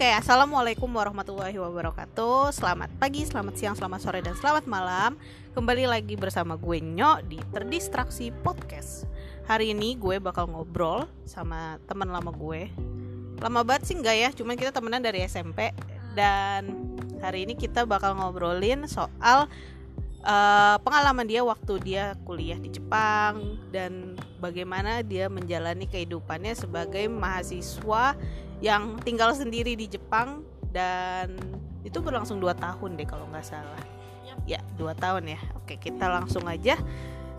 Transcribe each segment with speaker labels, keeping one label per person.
Speaker 1: Oke, assalamualaikum warahmatullahi wabarakatuh. Selamat pagi, selamat siang, selamat sore, dan selamat malam. Kembali lagi bersama gue Nyok di Terdistraksi Podcast. Hari ini gue bakal ngobrol sama teman lama gue. Lama banget sih enggak ya, cuman kita temenan dari SMP dan hari ini kita bakal ngobrolin soal uh, pengalaman dia waktu dia kuliah di Jepang dan bagaimana dia menjalani kehidupannya sebagai mahasiswa yang tinggal sendiri di Jepang dan itu berlangsung dua tahun deh kalau nggak salah ya dua tahun ya oke kita langsung aja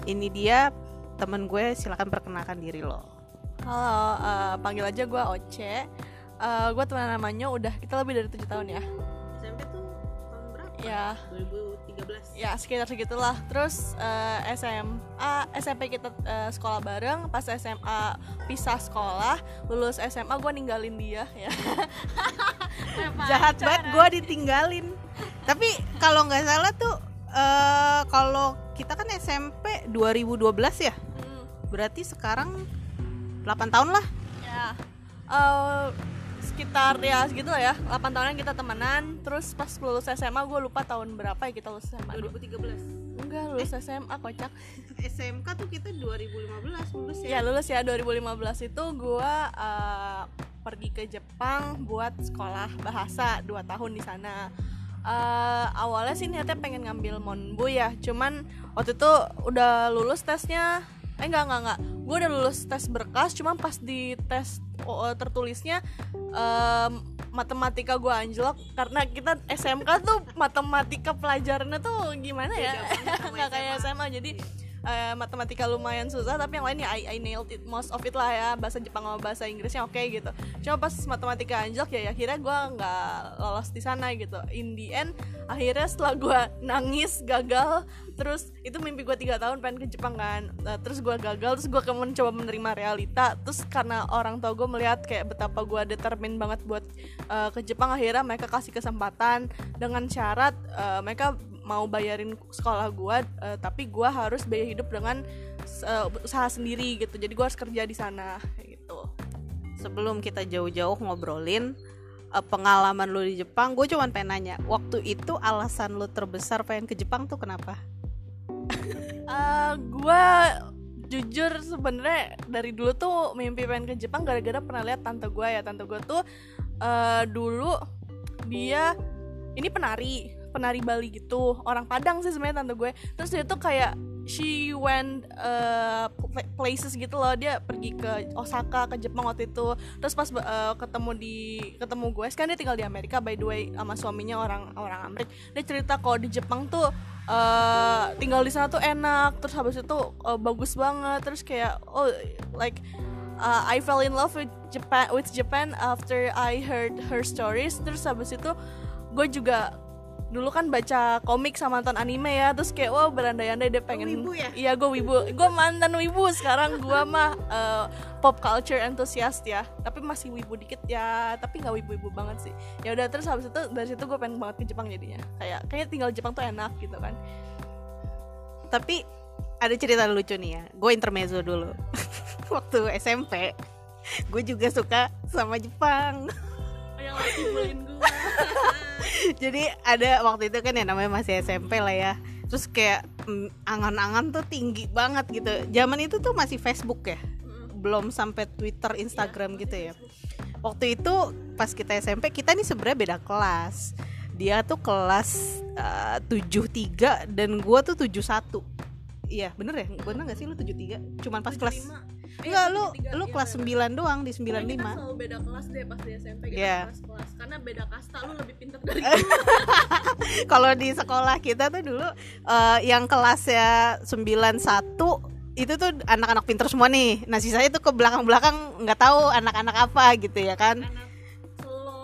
Speaker 1: ini dia temen gue silakan perkenalkan diri lo
Speaker 2: Halo, uh, panggil aja gue Oce. Uh, gue teman namanya udah kita lebih dari tujuh tahun ya. Ya.
Speaker 1: 2013
Speaker 2: Ya sekitar segitulah. Terus uh, SMA, SMP kita uh, sekolah bareng. Pas SMA pisah sekolah, lulus SMA gue ninggalin dia ya.
Speaker 1: jahat banget gue ditinggalin tapi kalau nggak salah tuh uh, kalau kita kan SMP 2012 ya
Speaker 2: Hmm,
Speaker 1: berarti sekarang 8 tahun lah
Speaker 2: ya. Uh, sekitar ya segitu lah ya. 8 tahunan kita temenan. Terus pas lulus SMA gue lupa tahun berapa ya kita lulus SMA
Speaker 1: 2013
Speaker 2: enggak lulus SMA kocak.
Speaker 1: SMK tuh kita 2015 lulus
Speaker 2: Ya.
Speaker 1: Ya
Speaker 2: lulus ya. 2015 itu gue uh, pergi ke Jepang buat sekolah bahasa 2 tahun di sana. Uh, awalnya sih niatnya pengen ngambil Monbu ya, cuman waktu itu udah lulus tesnya, eh enggak enggak enggak, gue udah lulus tes berkas, cuman pas di tes tertulisnya um, matematika gue anjlok. Karena kita SMK tuh matematika pelajarannya tuh gimana ya, nggak kayak SMA jadi eh, matematika lumayan susah tapi yang lainnya I, I nailed it most of it lah ya bahasa Jepang sama bahasa Inggrisnya oke gitu. Cuma pas matematika anjlok ya akhirnya gue nggak lolos di sana gitu. In the end akhirnya setelah gue nangis gagal terus itu mimpi gue tiga tahun pengen ke Jepang kan. Nah, terus gue gagal terus gue mencoba menerima realita. Terus karena orang tua gue melihat kayak betapa gue determin banget buat eh, ke Jepang akhirnya mereka kasih kesempatan dengan syarat eh, mereka mau bayarin sekolah gue tapi gue harus biaya hidup dengan eh, usaha sendiri gitu. Jadi gue harus kerja di sana gitu.
Speaker 1: Sebelum kita jauh-jauh ngobrolin eh, pengalaman lu di Jepang gue cuman pengen nanya waktu itu alasan lu terbesar pengen ke Jepang tuh kenapa?
Speaker 2: Eh, gue jujur sebenarnya dari dulu tuh mimpi pengen ke Jepang gara-gara pernah lihat tante gue ya. Tante gue tuh eh, dulu dia ini penari penari Bali gitu. Orang Padang sih sebenarnya tante gue. Terus dia tuh kayak she went uh, pla- places gitu loh. Dia pergi ke Osaka ke Jepang waktu itu. Terus pas uh, ketemu di ketemu gue sekarang dia tinggal di Amerika by the way sama suaminya orang orang Amerika dia cerita kalau di Jepang tuh uh, tinggal di sana tuh enak. Terus habis itu uh, bagus banget. Terus kayak oh like uh, I fell in love with Japan with Japan after I heard her stories. Terus habis itu gue juga dulu kan baca komik sama nonton anime ya terus kayak wah berandai-andai dia pengen
Speaker 1: wibu ya?
Speaker 2: iya gue wibu. Gue mantan wibu sekarang gue mah uh, pop culture enthusiast ya. Tapi masih wibu dikit ya tapi nggak wibu-wibu banget sih. Ya udah terus habis itu dari situ gue pengen banget ke Jepang jadinya. Kayak kayaknya tinggal di Jepang tuh enak gitu kan.
Speaker 1: Tapi ada cerita lucu nih ya. Gue intermezzo dulu. Waktu SMP gue juga suka sama Jepang
Speaker 2: yang lagi bullying gue
Speaker 1: jadi ada waktu itu kan ya namanya masih SMP lah ya. Terus kayak mm, angan-angan tuh tinggi banget gitu. Zaman itu tuh masih Facebook ya? Belum sampai Twitter Instagram gitu ya? Waktu itu pas kita SMP kita nih sebenarnya beda kelas. Dia tuh kelas uh, 73 dan gua tuh 71 iya bener ya? Bener gak sih lu 73 cuman pas kelas Enggak, lu lu kelas 9 doang di 95
Speaker 2: Kita selalu beda kelas deh pas di SMP kita
Speaker 1: Iya.
Speaker 2: kelas-kelas karena beda kasta lu lebih pintar dari
Speaker 1: kalau di sekolah kita tuh dulu eh, yang kelasnya 91 itu tuh anak-anak pinter semua nih. Nah, sisanya tuh ke belakang-belakang nggak tahu anak-anak apa gitu ya kan.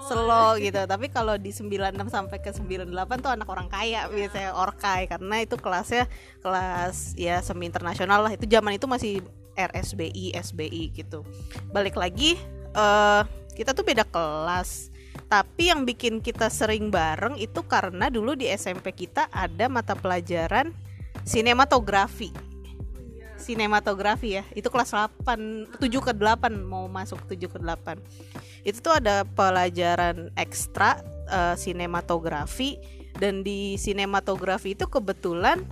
Speaker 1: Selo gitu. Tapi kalau di 96 sampai ke 98 tuh anak orang kaya biasanya orkai karena itu kelasnya kelas ya semi internasional lah. Itu zaman itu masih RSBI, SBI gitu. Balik lagi eh kita tuh beda kelas. Tapi yang bikin kita sering bareng itu karena dulu di SMP kita ada mata pelajaran sinematografi. Sinematografi ya. Itu kelas 8 7 ke 8 mau masuk 7 ke 8 itu tuh ada pelajaran ekstra uh, sinematografi. Dan di sinematografi itu kebetulan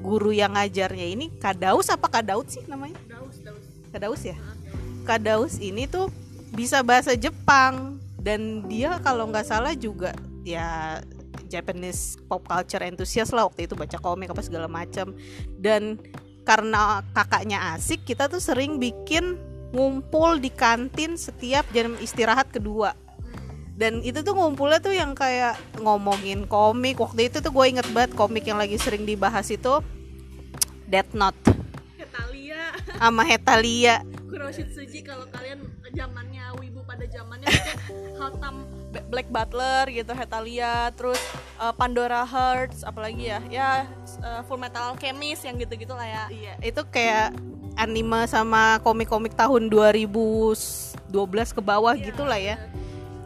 Speaker 1: guru yang ngajarnya ini Kadaus apa Kadaut sih namanya?
Speaker 2: Daus daus
Speaker 1: Kadaus ya? Kadaus ini tuh bisa bahasa Jepang. Dan dia kalau nggak salah juga ya Japanese pop culture enthusiast lah waktu itu baca komik apa segala macam. Dan karena kakaknya asik kita tuh sering bikin ngumpul di kantin setiap jam istirahat kedua. Dan itu tuh ngumpulnya tuh yang kayak ngomongin komik. Waktu itu tuh gue inget banget komik yang lagi sering dibahas itu Death Note.
Speaker 2: Hetalia.
Speaker 1: Sama Hetalia
Speaker 2: Kuroshitsuji kalau kalian zamannya wibu pada zamannya Hatam Black Butler gitu Hetalia terus uh, Pandora Hearts apalagi ya ya uh, Full Metal Alchemist yang gitu-gitu lah ya.
Speaker 1: Iya, itu kayak anime sama komik-komik tahun 2012 ke bawah gitu lah ya.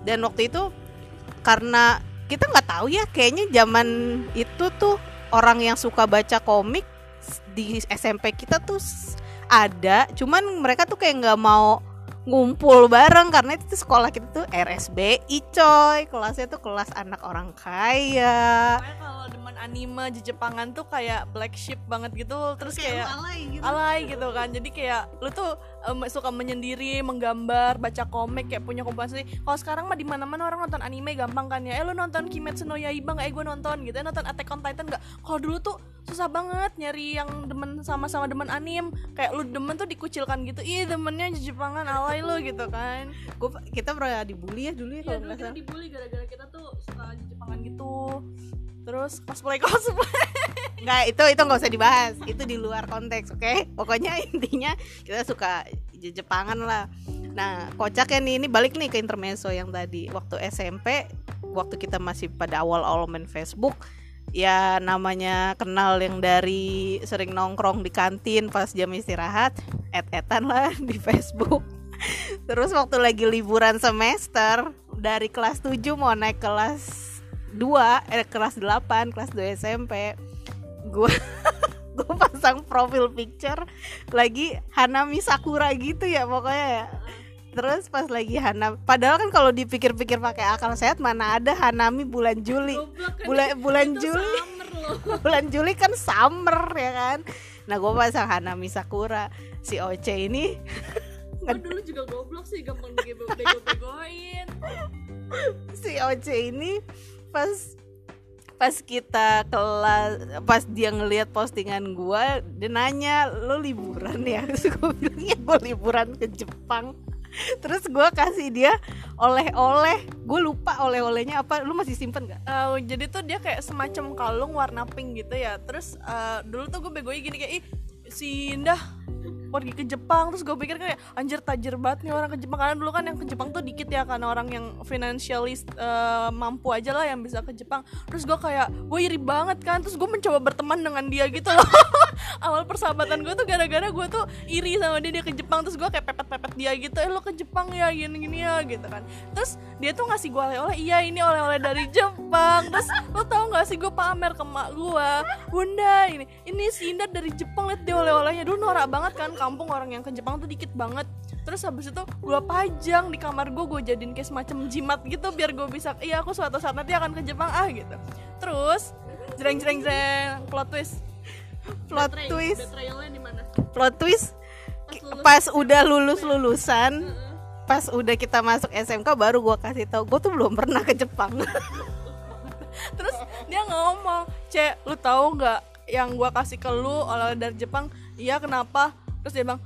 Speaker 1: Dan waktu itu karena kita nggak tahu ya, kayaknya zaman itu tuh orang yang suka baca komik di SMP kita tuh ada, cuman mereka tuh kayak nggak mau ngumpul bareng karena itu tuh sekolah kita tuh RSBI coy. Kelasnya tuh kelas anak orang kaya.
Speaker 2: Kalau demen anime di Jepangan tuh kayak black sheep banget gitu. Terus kayak
Speaker 1: alay gitu.
Speaker 2: alay gitu kan. Jadi kayak lu tuh em, suka menyendiri menggambar baca komik kayak punya kumpulan sendiri. Kalau sekarang mah di mana mana orang nonton anime gampang kan ya. Eh lu nonton Kimetsu no Yaiba nggak? Eh gue nonton gitu. Eh nonton Attack on Titan nggak? Kalau dulu tuh susah banget nyari yang demen sama-sama demen anim. Kayak lu demen tuh dikucilkan gitu ih demennya Jepangan alay lu gitu kan.
Speaker 1: Gua, kita pernah dibully ya dulu ya
Speaker 2: Iya
Speaker 1: kalau nggak salah.
Speaker 2: dibully gara-gara kita tuh suka Jepangan gitu. Terus cosplay cosplay.
Speaker 1: Nggak itu itu nggak usah dibahas. Itu di luar konteks oke? Pokoknya intinya kita suka Je- Jepangan lah. Nah kocaknya nih ini balik nih ke intermezzo yang tadi. Waktu SMP waktu kita masih pada awal-awal main Facebook ya namanya kenal yang dari sering nongkrong di kantin pas jam istirahat et-etan lah di Facebook. Terus waktu lagi liburan semester dari kelas 7 mau naik kelas 2 eh kelas 8 kelas 2 SMP gue gue pasang profil picture lagi Hanami Sakura gitu ya pokoknya ya terus pas lagi Hana padahal kan kalau dipikir-pikir pakai akal sehat mana ada Hanami bulan Juli.
Speaker 2: Kan
Speaker 1: bulan bulan Juli. bulan Juli kan summer ya kan? Nah gue pasang Hanami Sakura. Si Oce ini
Speaker 2: Gue dulu juga goblok sih gampang dibego-begoin
Speaker 1: si Oce ini pas pas kita kelas pas dia ngelihat postingan gua dia nanya lo liburan ya? Terus gue bilang ya gue liburan ke Jepang terus gua kasih dia oleh-oleh. Gue lupa oleh-olehnya apa. Lu masih simpen gak
Speaker 2: Eh, jadi tuh dia kayak semacam kalung warna pink gitu ya. Terus eh, dulu tuh gue begoin gini kayak ih si Indah pergi ke Jepang terus gue pikir kayak anjir tajir banget nih orang ke Jepang. Karena dulu kan yang ke Jepang tuh dikit ya karena orang yang financially eh, mampu aja lah yang bisa ke Jepang. Terus gue kayak gue iri banget kan. Terus gue mencoba berteman dengan dia gitu loh. Awal persahabatan gue tuh gara-gara gue tuh iri sama dia dia ke Jepang. Terus gue kayak pepet-pepet dia gitu eh lo ke Jepang ya gini-gini ya gitu kan. Terus dia tuh ngasih gue oleh-oleh iya ini oleh-oleh dari Jepang. Terus lo tau gak sih gue pamer ke mak gue bunda ini ini si Indah dari Jepang liat dia oleh-olehnya. Dulu norak banget kan kampung orang yang ke Jepang tuh dikit banget. Terus habis itu gue pajang di kamar gue gue jadiin kayak semacam jimat gitu biar gue bisa iya aku suatu saat nanti akan ke Jepang ah gitu. Terus jreng jreng jreng plot twist.
Speaker 1: plot twist plot twist
Speaker 2: Pas
Speaker 1: udah lulus lulusan pas udah kita masuk SMK baru gua kasih tau gue tuh belum pernah ke Jepang.
Speaker 2: Terus dia ngomong cek lu tahu nggak yang gua kasih ke lu oleh dari Jepang? Iya kenapa terus dia bilang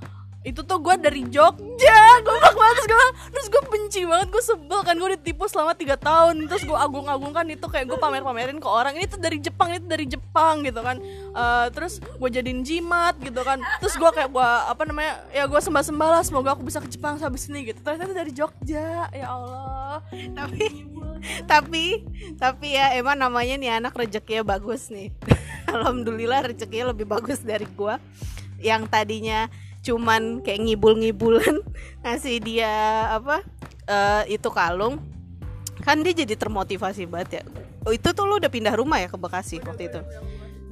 Speaker 2: itu tuh gue dari Jogja. Gue banget terus gue bilang, terus gue benci banget gue sebel kan gue ditipu selama tiga tahun. Terus gue agung-agungkan itu kayak gue pamer-pamerin ke orang ini tuh dari Jepang ini tuh dari Jepang gitu kan. Eh, terus gue jadiin jimat gitu kan. Terus gue kayak gue apa namanya ya gue sembah-sembah lah semoga aku bisa ke Jepang habis ini gitu. Ternyata itu dari Jogja ya Allah.
Speaker 1: Tapi tapi tapi ya emang namanya nih anak rezekinya bagus nih. Alhamdulillah rezekinya lebih bagus dari gua yang tadinya cuman kayak ngibul-ngibulan ngasih dia apa eh, itu kalung kan dia jadi termotivasi banget ya. Oh, itu tuh lu udah pindah rumah ya ke Bekasi waktu itu?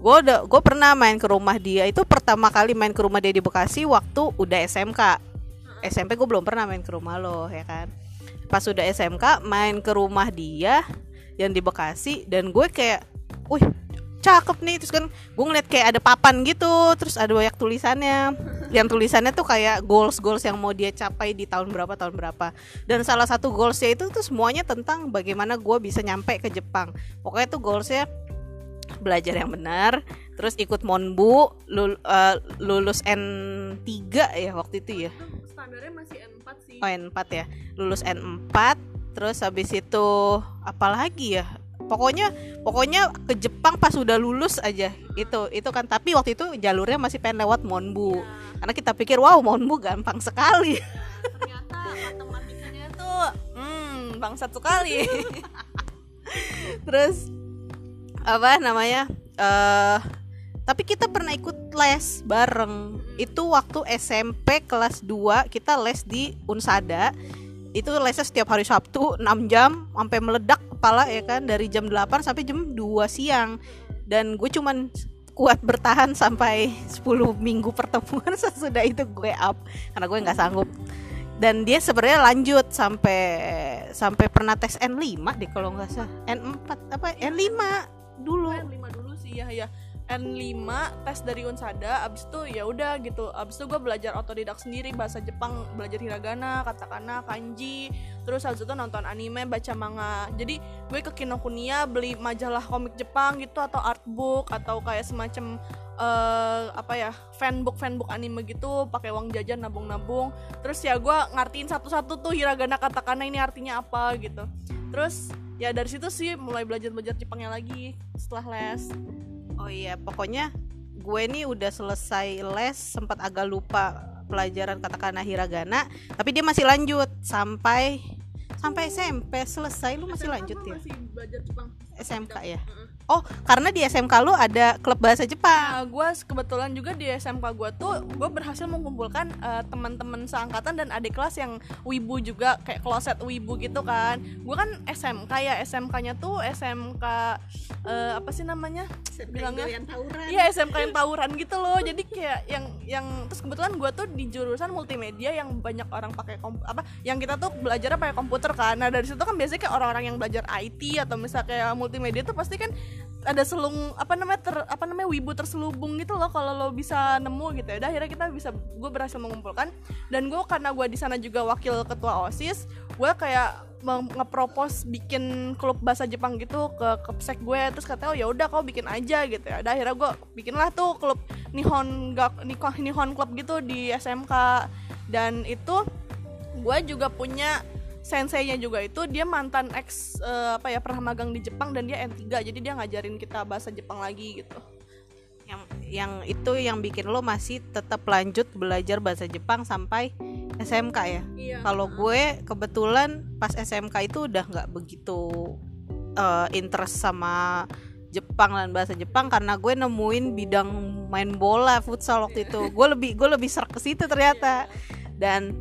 Speaker 1: Gue udah gue pernah main ke rumah dia. Itu pertama kali main ke rumah dia di Bekasi waktu udah SMK SMP gue belum pernah main ke rumah lo ya kan? Pas udah SMK main ke rumah dia yang di Bekasi dan gue kayak wih cakep nih terus kan gue ngeliat kayak ada papan gitu terus ada banyak tulisannya. Yang tulisannya tuh kayak goals goals yang mau dia capai di tahun berapa tahun berapa. Dan salah satu goalsnya itu tuh semuanya tentang bagaimana gue bisa nyampe ke Jepang. Pokoknya tuh goalsnya belajar yang benar terus ikut monbu lul, uh, lulus N3 ya waktu itu ya.
Speaker 2: Standarnya masih N4 sih.
Speaker 1: Oh N4 ya. Lulus N4 terus habis itu apalagi ya pokoknya pokoknya ke Jepang pas udah lulus aja. Itu itu kan. Tapi waktu itu jalurnya masih pengen lewat Monbu.
Speaker 2: Ya,
Speaker 1: karena kita pikir wow Monbu gampang sekali.
Speaker 2: Ternyata matematikanya tuh hmm bangsat sekali.
Speaker 1: Terus apa namanya eh tapi kita pernah ikut les bareng. Itu waktu SMP kelas 2 kita les di Unsada. Itu lesnya setiap hari Sabtu 6 jam sampai meledak kepala ya kan dari jam 8 sampai jam 2 siang. Dan gue cuman kuat bertahan sampai 10 minggu pertemuan sesudah itu gue up karena gue nggak sanggup. Dan dia sebenarnya lanjut sampai sampai pernah tes N5 deh kalau nggak salah. N4 apa N5 dulu.
Speaker 2: N5 dulu sih ya ya N5 tes dari Unsada abis itu ya udah gitu. Abis itu gue belajar otodidak sendiri bahasa Jepang belajar hiragana katakana kanji terus habis itu nonton anime baca manga. Jadi gue ke Kinokuniya beli majalah komik Jepang gitu atau artbook atau kayak semacam eh, apa ya fanbook fanbook anime gitu pakai uang jajan nabung-nabung. Terus ya gue ngertiin satu-satu tuh hiragana katakana ini artinya apa gitu. Terus ya dari situ sih mulai belajar belajar Jepangnya lagi setelah les
Speaker 1: oh iya pokoknya gue nih udah selesai les sempat agak lupa pelajaran katakana hiragana tapi dia masih lanjut sampai sampai SMP selesai. Lu masih lanjut ya?
Speaker 2: masih belajar Jepang?
Speaker 1: SMK ya oh karena di SMK lu ada klub bahasa Jepang
Speaker 2: Nah, gue kebetulan juga di SMK gue tuh gue berhasil mengumpulkan eh, teman-teman seangkatan dan adik kelas yang wibu juga kayak kloset wibu gitu kan. Gue kan SMK ya SMK-nya tuh SMK eh, apa sih namanya? Bilangnya Iya SMK yang tawuran gitu loh. Jadi kayak yang yang terus kebetulan gue tuh di jurusan multimedia yang banyak orang pakai kom- apa yang kita tuh belajar pakai komputer kan. Nah dari situ kan biasanya kayak orang-orang yang belajar IT atau misalnya kayak multimedia tuh pasti kan ada selung apa namanya ter, apa namanya wibu terselubung gitu loh kalau lo bisa nemu gitu ya. Udah akhirnya kita bisa gue berhasil mengumpulkan dan gue karena gue di sana juga wakil ketua osis gue kayak ngepropos bikin klub bahasa Jepang gitu ke kepsek gue terus katanya oh ya udah kau bikin aja gitu ya. Udah akhirnya gue bikinlah tuh klub Nihon Gak Nihon, Club gitu di SMK dan itu gue juga punya senseinya juga itu dia mantan ex eh, apa ya pernah magang di Jepang dan dia N3 jadi dia ngajarin kita bahasa Jepang lagi gitu.
Speaker 1: Yang yang itu yang bikin lo masih tetap lanjut belajar bahasa Jepang sampai SMK ya?
Speaker 2: Iya.
Speaker 1: Kalau gue kebetulan pas SMK itu udah nggak begitu eh, interest sama Jepang dan bahasa Jepang karena gue nemuin bidang main bola futsal waktu itu. Gue lebih gue lebih serak ke situ ternyata. Dan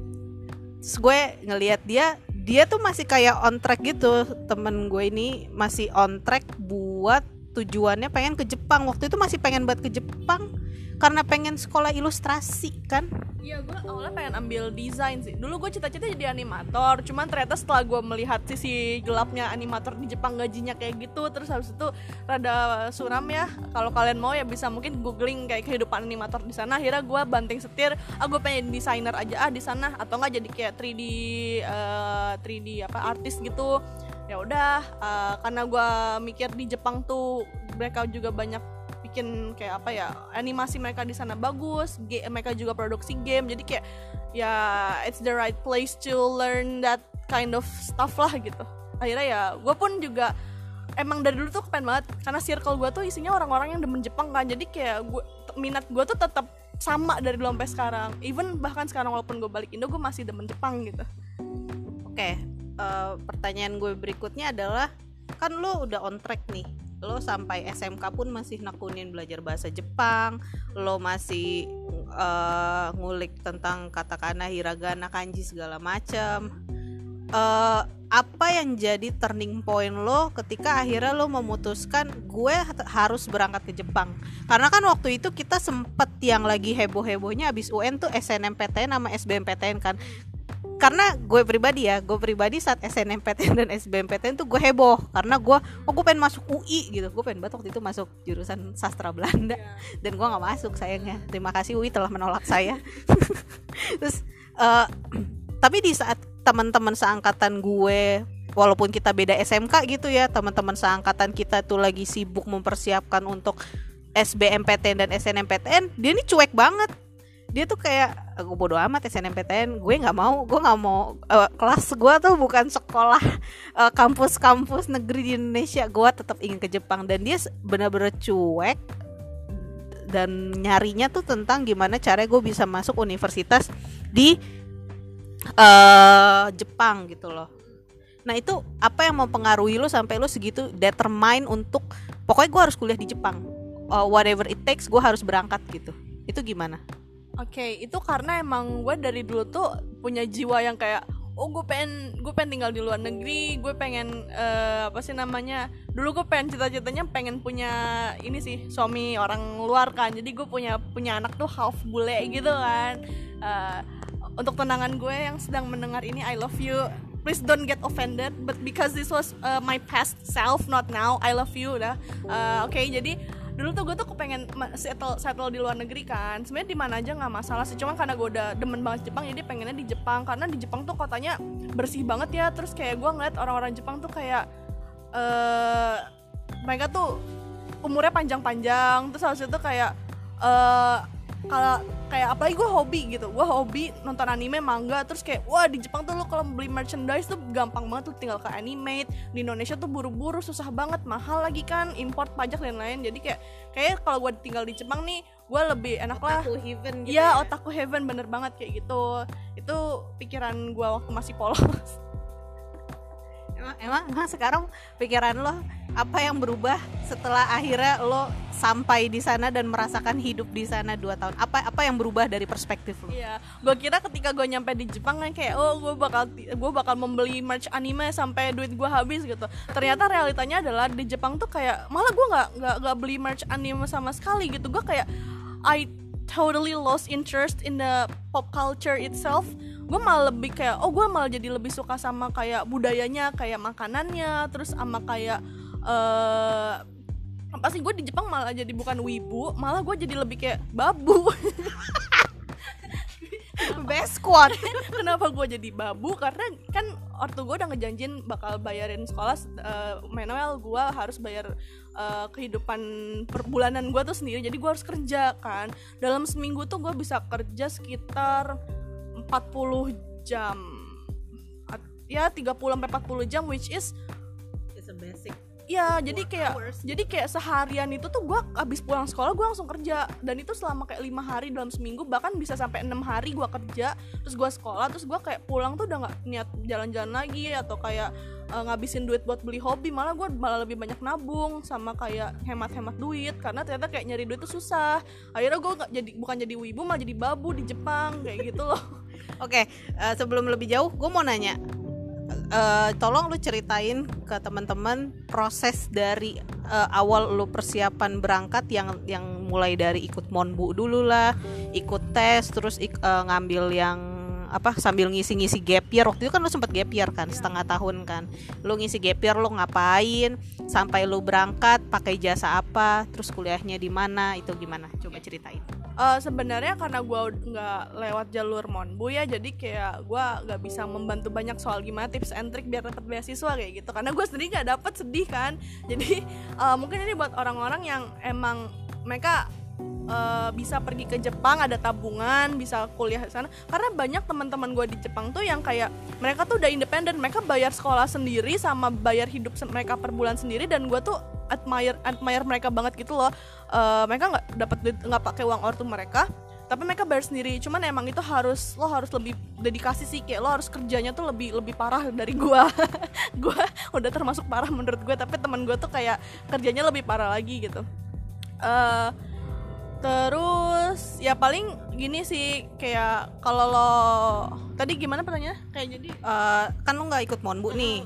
Speaker 1: terus gue ngelihat dia dia tuh masih kayak on track gitu. Temen gue ini masih on track buat tujuannya pengen ke Jepang. Waktu itu masih pengen buat ke Jepang karena pengen sekolah ilustrasi kan?
Speaker 2: Iya gue awalnya pengen ambil desain sih. Dulu gue cita-cita jadi animator Cuman ternyata setelah gue melihat sisi gelapnya animator di Jepang gajinya kayak gitu Terus habis itu rada suram ya. Kalau kalian mau ya bisa mungkin googling kayak kehidupan animator di sana. Akhirnya gue banting setir Ah gue pengen desainer aja ah di sana. Atau nggak jadi kayak 3D eh, 3D apa artis gitu. Ya udah eh, karena gue mikir di Jepang tuh mereka juga banyak bikin kayak apa ya animasi mereka di sana bagus ga- mereka juga produksi game jadi kayak ya it's the right place to learn that kind of stuff lah gitu akhirnya ya gue pun juga emang dari dulu tuh kepengen banget karena circle gue tuh isinya orang-orang yang demen Jepang kan jadi kayak gue minat gue tuh tetap sama dari dulu sampai sekarang even bahkan sekarang walaupun gue balik Indo gue masih demen Jepang gitu
Speaker 1: Oke, eh, pertanyaan gue berikutnya adalah kan lo udah on track nih. Lo sampai SMK pun masih nakunin belajar bahasa Jepang, lo masih eh, ngulik tentang katakana, hiragana, kanji segala macam. Eh, apa yang jadi turning point lo ketika akhirnya lo memutuskan gue harus berangkat ke Jepang karena kan waktu itu kita sempet yang lagi heboh hebohnya abis UN tuh SNMPTN sama SBMPTN kan karena gue pribadi ya gue pribadi saat SNMPTN dan SBMPTN tuh gue heboh. Karena gue oh gue pengen masuk UI gitu. Gue pengen banget waktu itu masuk jurusan sastra Belanda. Yeah. dan gue nggak masuk sayangnya. Terima kasih UI telah menolak saya. Terus uh, tapi di saat teman-teman seangkatan gue walaupun kita beda SMK gitu ya teman-teman seangkatan kita tuh lagi sibuk mempersiapkan untuk SBMPTN dan SNMPTN dia ini cuek banget dia tuh kayak aku bodo amat SNMPTN gue nggak mau gue nggak mau uh, kelas gue tuh bukan sekolah uh, kampus-kampus negeri di Indonesia gue tetap ingin ke Jepang. Dan dia benar-benar cuek dan nyarinya tuh tentang gimana cara gue bisa masuk universitas di uh, Jepang gitu loh. Nah itu apa yang mempengaruhi lo sampai lo segitu determine untuk pokoknya gue harus kuliah di Jepang. Uh, whatever it takes gue harus berangkat gitu. Itu gimana?
Speaker 2: Oke okay, itu karena emang gue dari dulu tuh punya jiwa yang kayak oh gue pengen gue pengen tinggal di luar negeri gue pengen uh, apa sih namanya dulu gue pengen cita-citanya pengen punya ini sih suami orang luar kan jadi gue punya punya anak tuh half bule gitu kan. Uh, untuk tenangan gue yang sedang mendengar ini I love you. Please don't get offended but because this was uh, my past self not now I love you udah. Uh, oke okay, jadi dulu tuh gue tuh kepengen settle settle di luar negeri kan. Sebenarnya di mana aja nggak masalah sih. Cuma karena gue udah demen banget Jepang jadi pengennya di Jepang. Karena di Jepang tuh kotanya bersih banget ya. Terus kayak gue ngeliat orang-orang Jepang tuh kayak uh, mereka tuh umurnya panjang-panjang. Terus habis itu kayak uh, kalau kayak apalagi gue hobi gitu. Gue hobi nonton anime manga terus kayak wah di Jepang tuh lo kalau beli merchandise tuh gampang banget tuh tinggal ke animate di Indonesia tuh buru-buru susah banget mahal lagi kan import pajak dan lain jadi kayak kayak kalau gue tinggal di Jepang nih gue lebih enak lah.
Speaker 1: Otaku heaven gitu
Speaker 2: ya, ya? otaku heaven bener banget kayak gitu. Itu pikiran gue waktu masih polos
Speaker 1: emang, emang sekarang pikiran lo apa yang berubah setelah akhirnya lo sampai di sana dan merasakan hidup di sana dua tahun apa apa yang berubah dari perspektif lo?
Speaker 2: Iya, gue kira ketika gue nyampe di Jepang kan kayak oh gue bakal gue bakal membeli merch anime sampai duit gue habis gitu. Ternyata realitanya adalah di Jepang tuh kayak malah gue nggak nggak nggak beli merch anime sama sekali gitu. Gue kayak I totally lost interest in the pop culture itself gue malah lebih kayak oh gue malah jadi lebih suka sama kayak budayanya kayak makanannya terus sama kayak uh, apa sih gue di Jepang malah jadi bukan wibu malah gue jadi lebih kayak babu.
Speaker 1: Best squad.
Speaker 2: Kenapa gue jadi babu? Karena kan ortu gue udah ngejanjin bakal bayarin sekolah uh, manual. Gue harus bayar uh, kehidupan perbulanan gue tuh sendiri. Jadi gue harus kerja kan. Dalam seminggu tuh gue bisa kerja sekitar 40 jam ya 30 sampai 40 jam which is
Speaker 1: it's a basic
Speaker 2: Iya, jadi kayak hours. jadi kayak seharian itu tuh gue abis pulang sekolah gue langsung kerja dan itu selama kayak lima hari dalam seminggu bahkan bisa sampai enam hari gue kerja terus gue sekolah terus gue kayak pulang tuh udah nggak niat jalan-jalan lagi atau kayak uh, ngabisin duit buat beli hobi malah gue malah lebih banyak nabung sama kayak hemat-hemat duit. Karena ternyata kayak nyari duit tuh susah. Akhirnya gue nggak jadi bukan jadi wibu malah jadi babu di Jepang kayak gitu loh.
Speaker 1: Oke, okay, uh, eh, sebelum lebih jauh, gue mau nanya, uh, tolong lu ceritain ke teman-teman proses dari uh, awal lu persiapan berangkat yang yang mulai dari ikut monbu dulu lah, ikut tes, terus ik, uh, ngambil yang apa sambil ngisi-ngisi gap year. Waktu itu kan lu sempat gap year kan setengah tahun kan. Lu ngisi gap year lu ngapain? Sampai lu berangkat pakai jasa apa? Terus kuliahnya di mana? Itu gimana? Coba ceritain.
Speaker 2: Uh, sebenarnya karena gue nggak lewat jalur monbu ya jadi kayak gue nggak bisa membantu banyak soal gimana tips and trick biar dapat beasiswa kayak gitu. Karena gue sendiri nggak dapat sedih kan. Jadi uh, mungkin ini buat orang-orang yang emang mereka uh, bisa pergi ke Jepang ada tabungan bisa kuliah di sana. Karena banyak teman-teman gue di Jepang tuh yang kayak mereka tuh udah independen mereka bayar sekolah sendiri sama bayar hidup mereka per bulan sendiri dan gue tuh admire admire mereka banget gitu loh. Uh, mereka nggak dapat nggak pakai uang ortu mereka tapi mereka bayar sendiri. Cuman emang itu harus lo harus lebih dedikasi sih kayak lo harus kerjanya tuh lebih lebih parah dari gua. Gua udah termasuk parah menurut gue tapi teman gue tuh kayak kerjanya lebih parah lagi gitu. Uh, terus ya paling gini sih kayak kalau lo tadi gimana pertanyaannya? Kayak jadi
Speaker 1: Eh, kan lu nggak ikut monbu nih.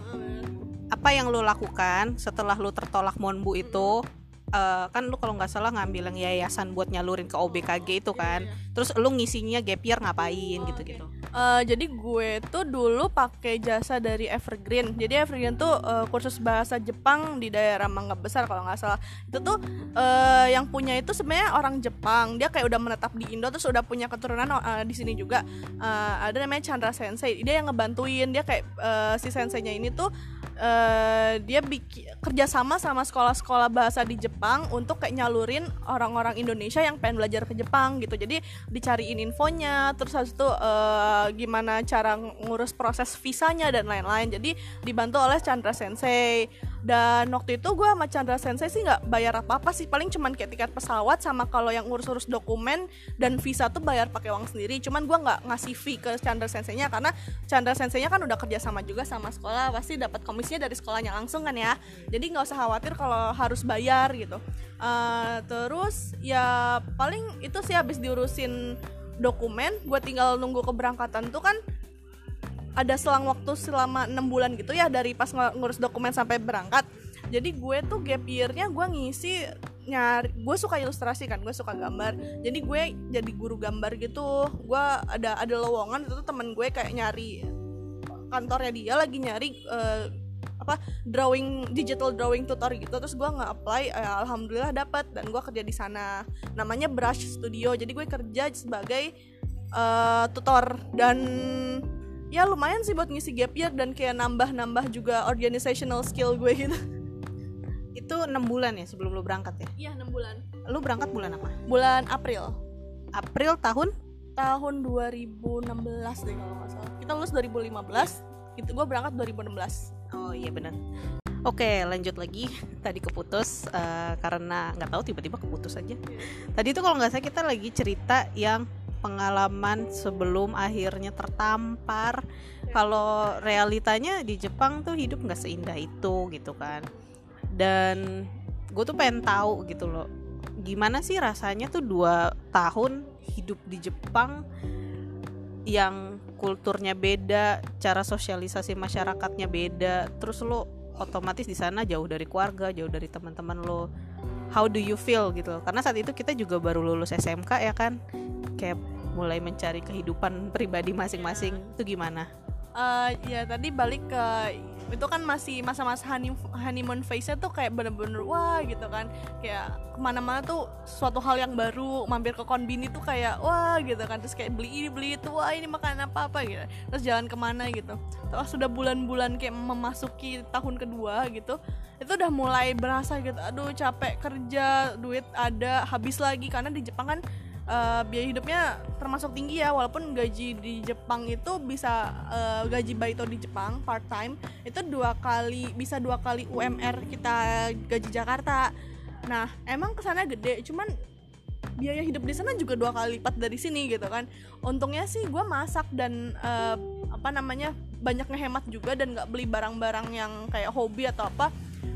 Speaker 1: apa yang lu lakukan setelah lu tertolak monbu itu? Eh, kan lu kalau nggak salah ngambil yang yayasan buat nyalurin ke OBKG itu kan. terus lu ngisinya gap year ngapain
Speaker 2: Oh,
Speaker 1: gitu-gitu
Speaker 2: Eh, jadi gue tuh dulu pakai jasa dari Evergreen. Jadi Evergreen tuh eh, kursus bahasa Jepang di daerah Mangga Besar kalau nggak salah. Itu tuh eh, yang punya itu sebenarnya orang Jepang. Dia kayak udah menetap di Indo terus udah punya keturunan eh, di sini juga. Eh, ada namanya Chandra Sensei. Dia yang ngebantuin. Dia kayak eh, si senseinya ini tuh eh, dia bikin kerjasama sama sekolah-sekolah bahasa di Jepang untuk kayak nyalurin orang-orang Indonesia yang pengen belajar ke Jepang gitu. Jadi dicariin infonya, terus habis itu eh, gimana cara ngurus proses visanya dan lain-lain. Jadi dibantu oleh Chandra Sensei. Dan waktu itu gue sama Chandra Sensei sih nggak bayar apa-apa sih, paling cuman kayak tiket pesawat sama kalau yang ngurus-urus dokumen dan visa tuh bayar pakai uang sendiri. Cuman gue nggak ngasih fee ke Chandra Sensei-nya karena Chandra Sensei-nya kan udah kerja sama juga sama sekolah, pasti dapat komisinya dari sekolahnya langsung kan ya. Jadi nggak usah khawatir kalau harus bayar gitu. Eh, terus ya paling itu sih habis diurusin dokumen, gue tinggal nunggu keberangkatan tuh kan ada selang waktu selama enam bulan gitu ya dari pas ng- ngurus dokumen sampai berangkat. Jadi gue tuh gap year-nya gue ngisi nyari gue suka ilustrasi kan gue suka gambar. Jadi gue jadi guru gambar gitu. Gue ada ada lowongan itu temen gue kayak nyari kantornya dia lagi nyari eh, apa drawing digital drawing tutor gitu. Terus gue nggak apply eh, alhamdulillah dapat dan gue kerja di sana. Namanya Brush Studio. Jadi gue kerja sebagai eh, tutor. Dan ya lumayan sih buat ngisi gap year dan kayak nambah-nambah juga organizational skill gue gitu.
Speaker 1: Itu enam bulan ya sebelum lu berangkat ya?
Speaker 2: Iya 6 bulan.
Speaker 1: Lu berangkat bulan apa?
Speaker 2: Bulan April.
Speaker 1: April tahun?
Speaker 2: Tahun 2016 deh kalau nggak salah. Kita lulus 2015 itu gue berangkat 2016
Speaker 1: oh iya benar. Oke lanjut lagi. Tadi keputus eh, karena nggak tahu tiba-tiba keputus aja. Tadi itu kalau nggak salah kita lagi cerita yang pengalaman sebelum akhirnya tertampar. Kalau realitanya di Jepang tuh hidup nggak seindah itu gitu kan. Dan gue tuh pengen tahu gitu loh, gimana sih rasanya tuh dua tahun hidup di Jepang yang kulturnya beda, cara sosialisasi masyarakatnya beda, terus lo otomatis di sana jauh dari keluarga, jauh dari teman-teman lo. How do you feel gitu? Karena saat itu kita juga baru lulus SMK ya kan, kayak mulai mencari kehidupan pribadi masing-masing. Itu gimana?
Speaker 2: Eh, ya tadi balik ke itu kan masih masa-masa honey- honeymoon phase-nya tuh kayak bener-bener wah gitu kan. Kayak ke mana-mana tuh suatu hal yang baru mampir ke konbini tuh kayak wah gitu kan. Terus kayak beli ini beli itu wah ini makanan apa apa gitu. Terus jalan ke mana gitu. Terus sudah bulan-bulan kayak memasuki tahun kedua gitu itu udah mulai berasa gitu. Aduh capek kerja duit ada habis lagi. Karena di Jepang kan eh, biaya hidupnya termasuk tinggi ya walaupun gaji di Jepang itu bisa eh, gaji baito di Jepang part time itu dua kali bisa dua kali UMR kita gaji Jakarta. Nah emang ke sana gede cuman biaya hidup di sana juga dua kali lipat dari sini gitu kan. Untungnya sih gue masak dan eh, apa namanya banyak ngehemat juga dan nggak beli barang-barang yang kayak hobi atau apa.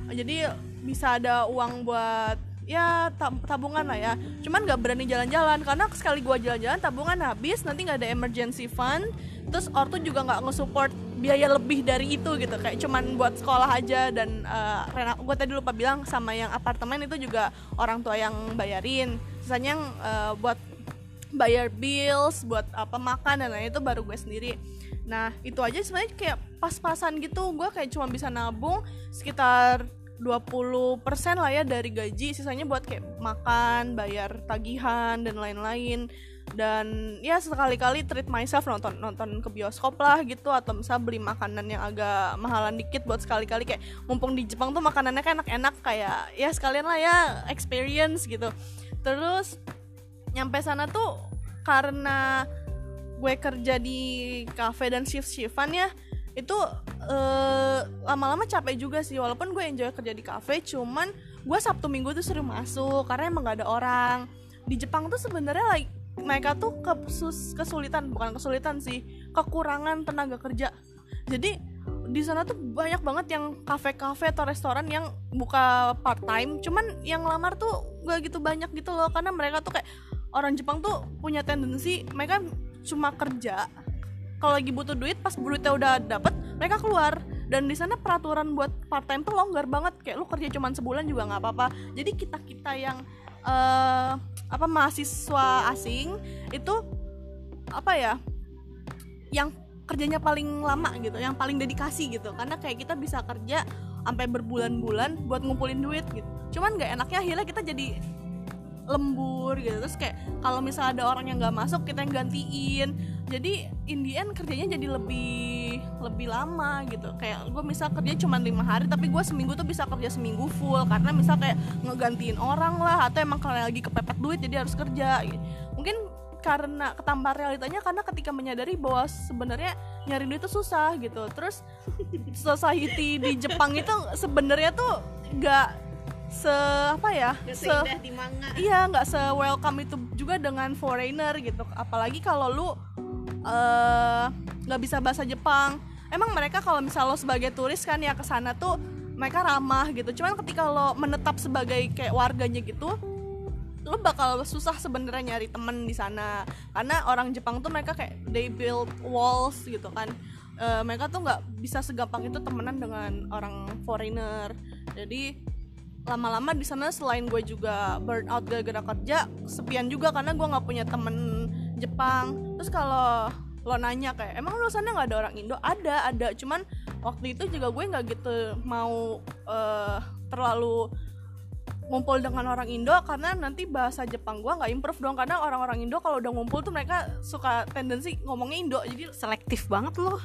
Speaker 2: Jadi bisa ada uang buat ya tab- tabungan lah ya. Cuman nggak berani jalan-jalan karena sekali gua jalan-jalan tabungan habis nanti nggak ada emergency fund terus ortu juga nggak nge-support biaya lebih dari itu gitu. Kayak cuman buat sekolah aja dan uh, rena gue tadi lupa bilang sama yang apartemen itu juga orang tua yang bayarin. Sisanya yang uh, buat bayar bills buat apa makan dan lain itu baru gue sendiri. Nah itu aja sebenarnya kayak pas-pasan gitu. Gue kayak cuma bisa nabung sekitar 20% lah ya dari gaji sisanya buat kayak makan bayar tagihan dan lain-lain. Dan ya sekali-kali treat myself nonton nonton ke bioskop lah gitu atau misal beli makanan yang agak mahalan dikit buat sekali-kali kayak mumpung di Jepang tuh makanannya kan enak-enak kayak ya sekalian lah ya experience gitu. Terus nyampe sana tuh karena gue kerja di cafe dan shift shiftan ya itu eh, lama-lama capek juga sih. Walaupun gue enjoy kerja di cafe cuman gue sabtu minggu tuh sering masuk karena emang gak ada orang. Di Jepang tuh sebenarnya like mereka tuh kesus kesulitan bukan kesulitan sih kekurangan tenaga kerja. Jadi di sana tuh banyak banget yang kafe-kafe atau restoran yang buka part time cuman yang lamar tuh gak gitu banyak gitu loh karena mereka tuh kayak orang Jepang tuh punya tendensi mereka cuma kerja kalau lagi butuh duit pas duitnya udah dapet mereka keluar. Dan di sana peraturan buat part time tuh longgar banget. Kayak lu kerja cuma sebulan juga nggak apa-apa. Jadi kita kita yang uh, apa mahasiswa asing itu apa ya yang kerjanya paling lama gitu yang paling dedikasi gitu. Karena kayak kita bisa kerja sampai berbulan-bulan buat ngumpulin duit gitu. Cuman nggak enaknya akhirnya kita jadi lembur gitu. Terus kayak kalau misalnya ada orang yang nggak masuk kita yang gantiin. Jadi Indian kerjanya jadi lebih lebih lama gitu. Kayak gue misal kerja cuma lima hari tapi gue seminggu tuh bisa kerja seminggu full. Karena misal kayak ngegantiin orang lah atau emang karena lagi kepepet duit jadi harus kerja. Mungkin karena ketampar realitanya karena ketika menyadari bahwa sebenarnya nyari duit itu susah gitu. Terus society di Jepang itu sebenarnya tuh nggak se apa ya
Speaker 1: Gak
Speaker 2: se
Speaker 1: di manga.
Speaker 2: iya nggak se welcome itu juga dengan foreigner gitu. Apalagi kalau lu eh, nggak uh, bisa bahasa Jepang. Emang mereka kalau misal lo sebagai turis kan ya ke sana tuh mereka ramah gitu. Cuman ketika lo menetap sebagai kayak warganya gitu lo bakal susah sebenarnya nyari temen di sana. Karena orang Jepang tuh mereka kayak they build walls gitu kan. Uh, mereka tuh nggak bisa segampang itu temenan dengan orang foreigner. Jadi lama-lama di sana selain gue juga burn out gara-gara kerja sepian juga karena gue nggak punya temen Jepang. Terus kalau lo nanya kayak emang lo sana nggak ada orang Indo? Ada ada. Cuman waktu itu juga gue nggak gitu mau uh, terlalu ngumpul dengan orang Indo karena nanti bahasa Jepang gue nggak improve dong. Karena orang-orang Indo kalau udah ngumpul tuh mereka suka tendensi ngomongnya Indo. Jadi
Speaker 1: selektif banget loh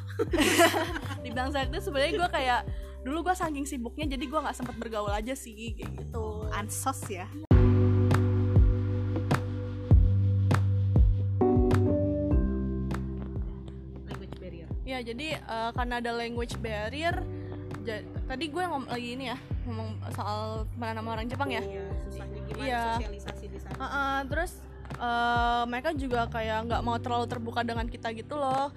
Speaker 2: di bangsa itu sebenarnya gue kayak dulu gue saking sibuknya jadi gue nggak sempat bergaul aja sih kayak gitu.
Speaker 1: Ansos ya? Language barrier.
Speaker 2: Ya jadi uh, karena ada language barrier tadi gue ngomong lagi ini ya ngomong soal mana nama orang Jepang ya?
Speaker 1: Iya susahnya gimana
Speaker 2: iya.
Speaker 1: sosialisasi di sana.
Speaker 2: Uh, uh, terus uh, mereka juga kayak nggak mau terlalu terbuka dengan kita gitu loh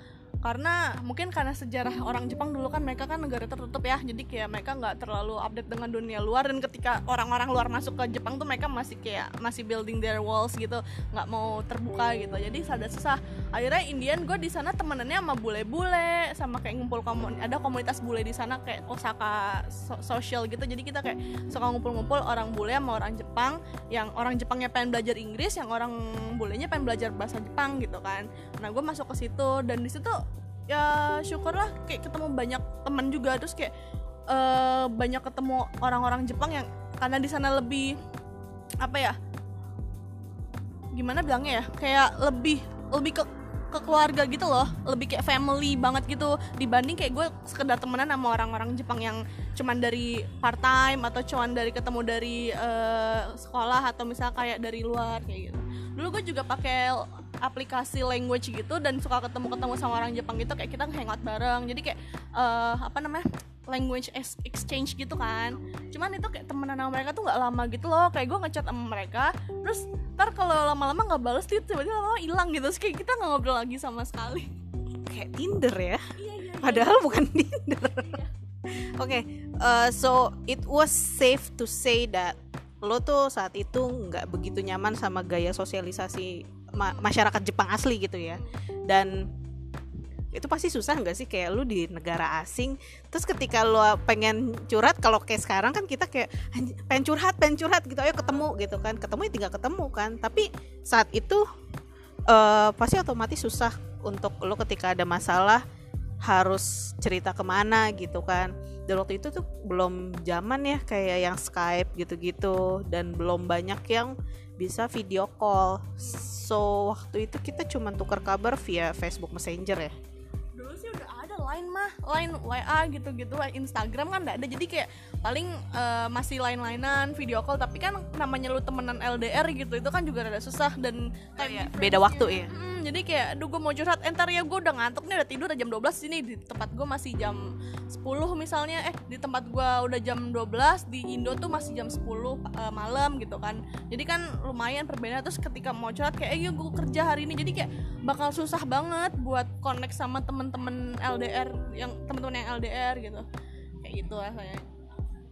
Speaker 2: karena mungkin karena sejarah orang Jepang dulu kan mereka kan negara tertutup ya. Jadi kayak mereka nggak terlalu update dengan dunia luar. Dan ketika orang-orang luar masuk ke Jepang tuh mereka masih kayak masih building their walls gitu. Nggak mau terbuka gitu. Jadi sada susah akhirnya Indian gue di sana temenannya sama bule-bule sama kayak ngumpul komun ada komunitas bule di sana kayak Osaka so social gitu. Jadi kita kayak suka ngumpul-ngumpul orang bule sama orang Jepang yang orang Jepangnya pengen belajar Inggris yang orang bulenya pengen belajar bahasa Jepang gitu kan. Nah gue masuk ke situ dan di situ ya syukurlah kayak ketemu banyak teman juga. Terus kayak uh, banyak ketemu orang-orang Jepang yang karena di sana lebih apa ya gimana bilangnya ya kayak lebih lebih ke ke keluarga gitu loh. Lebih kayak family banget gitu. Dibanding kayak gue sekedar temenan sama orang-orang Jepang yang cuman dari part time atau cuman dari ketemu dari uh, sekolah atau misal kayak dari luar kayak gitu. Dulu gue juga pakai aplikasi language gitu dan suka ketemu-ketemu sama orang Jepang gitu kayak kita hangout bareng. Jadi kayak uh, apa namanya language exchange gitu kan. Cuman itu kayak temenan sama mereka tuh nggak lama gitu loh. Kayak gue ngechat sama mereka terus ntar kalau lama-lama nggak balas tuh tiba-tiba lama hilang gitu. Terus kayak kita nggak ngobrol lagi sama sekali.
Speaker 1: Kayak Tinder ya?
Speaker 2: Iya, iya, iya.
Speaker 1: padahal bukan Tinder. Iya. oke okay, uh, so it was safe to say that lo tuh saat itu nggak begitu nyaman sama gaya sosialisasi ma masyarakat Jepang asli gitu ya. Dan itu pasti susah nggak sih kayak lu di negara asing? Terus ketika lu pengen curhat kalau kayak sekarang kan kita kayak pengen curhat pengen curhat gitu ayo ketemu gitu kan. Ketemu ya tinggal ketemu kan. Tapi saat itu uh, pasti otomatis susah untuk lo ketika ada masalah harus cerita ke mana gitu kan. Dan waktu itu tuh belum zaman ya kayak yang Skype gitu-gitu dan belum banyak yang bisa video call. So waktu itu kita cuma tukar kabar via Facebook Messenger ya
Speaker 2: ada line mah line WA gitu-gitu Instagram kan nggak ada. Jadi kayak paling uh, masih line-linean video call. Tapi kan namanya lu temenan LDR gitu itu kan juga rada susah dan
Speaker 1: oh, iya. beda waktu ya
Speaker 2: hmm, jadi kayak aduh gue mau curhat. Entar ya gue udah ngantuk nih udah tidur udah jam 12 sini. Di tempat gue masih jam 10 misalnya. Eh di tempat gue udah jam 12 di Indo tuh masih jam 10 uh, eh, malam gitu kan. Jadi kan lumayan perbedaan terus ketika mau curhat kayak eh yuk gue kerja hari ini. Jadi kayak bakal susah banget buat connect sama temen teman-teman LDR yang teman-teman yang LDR gitu. Kayak gitu rasanya.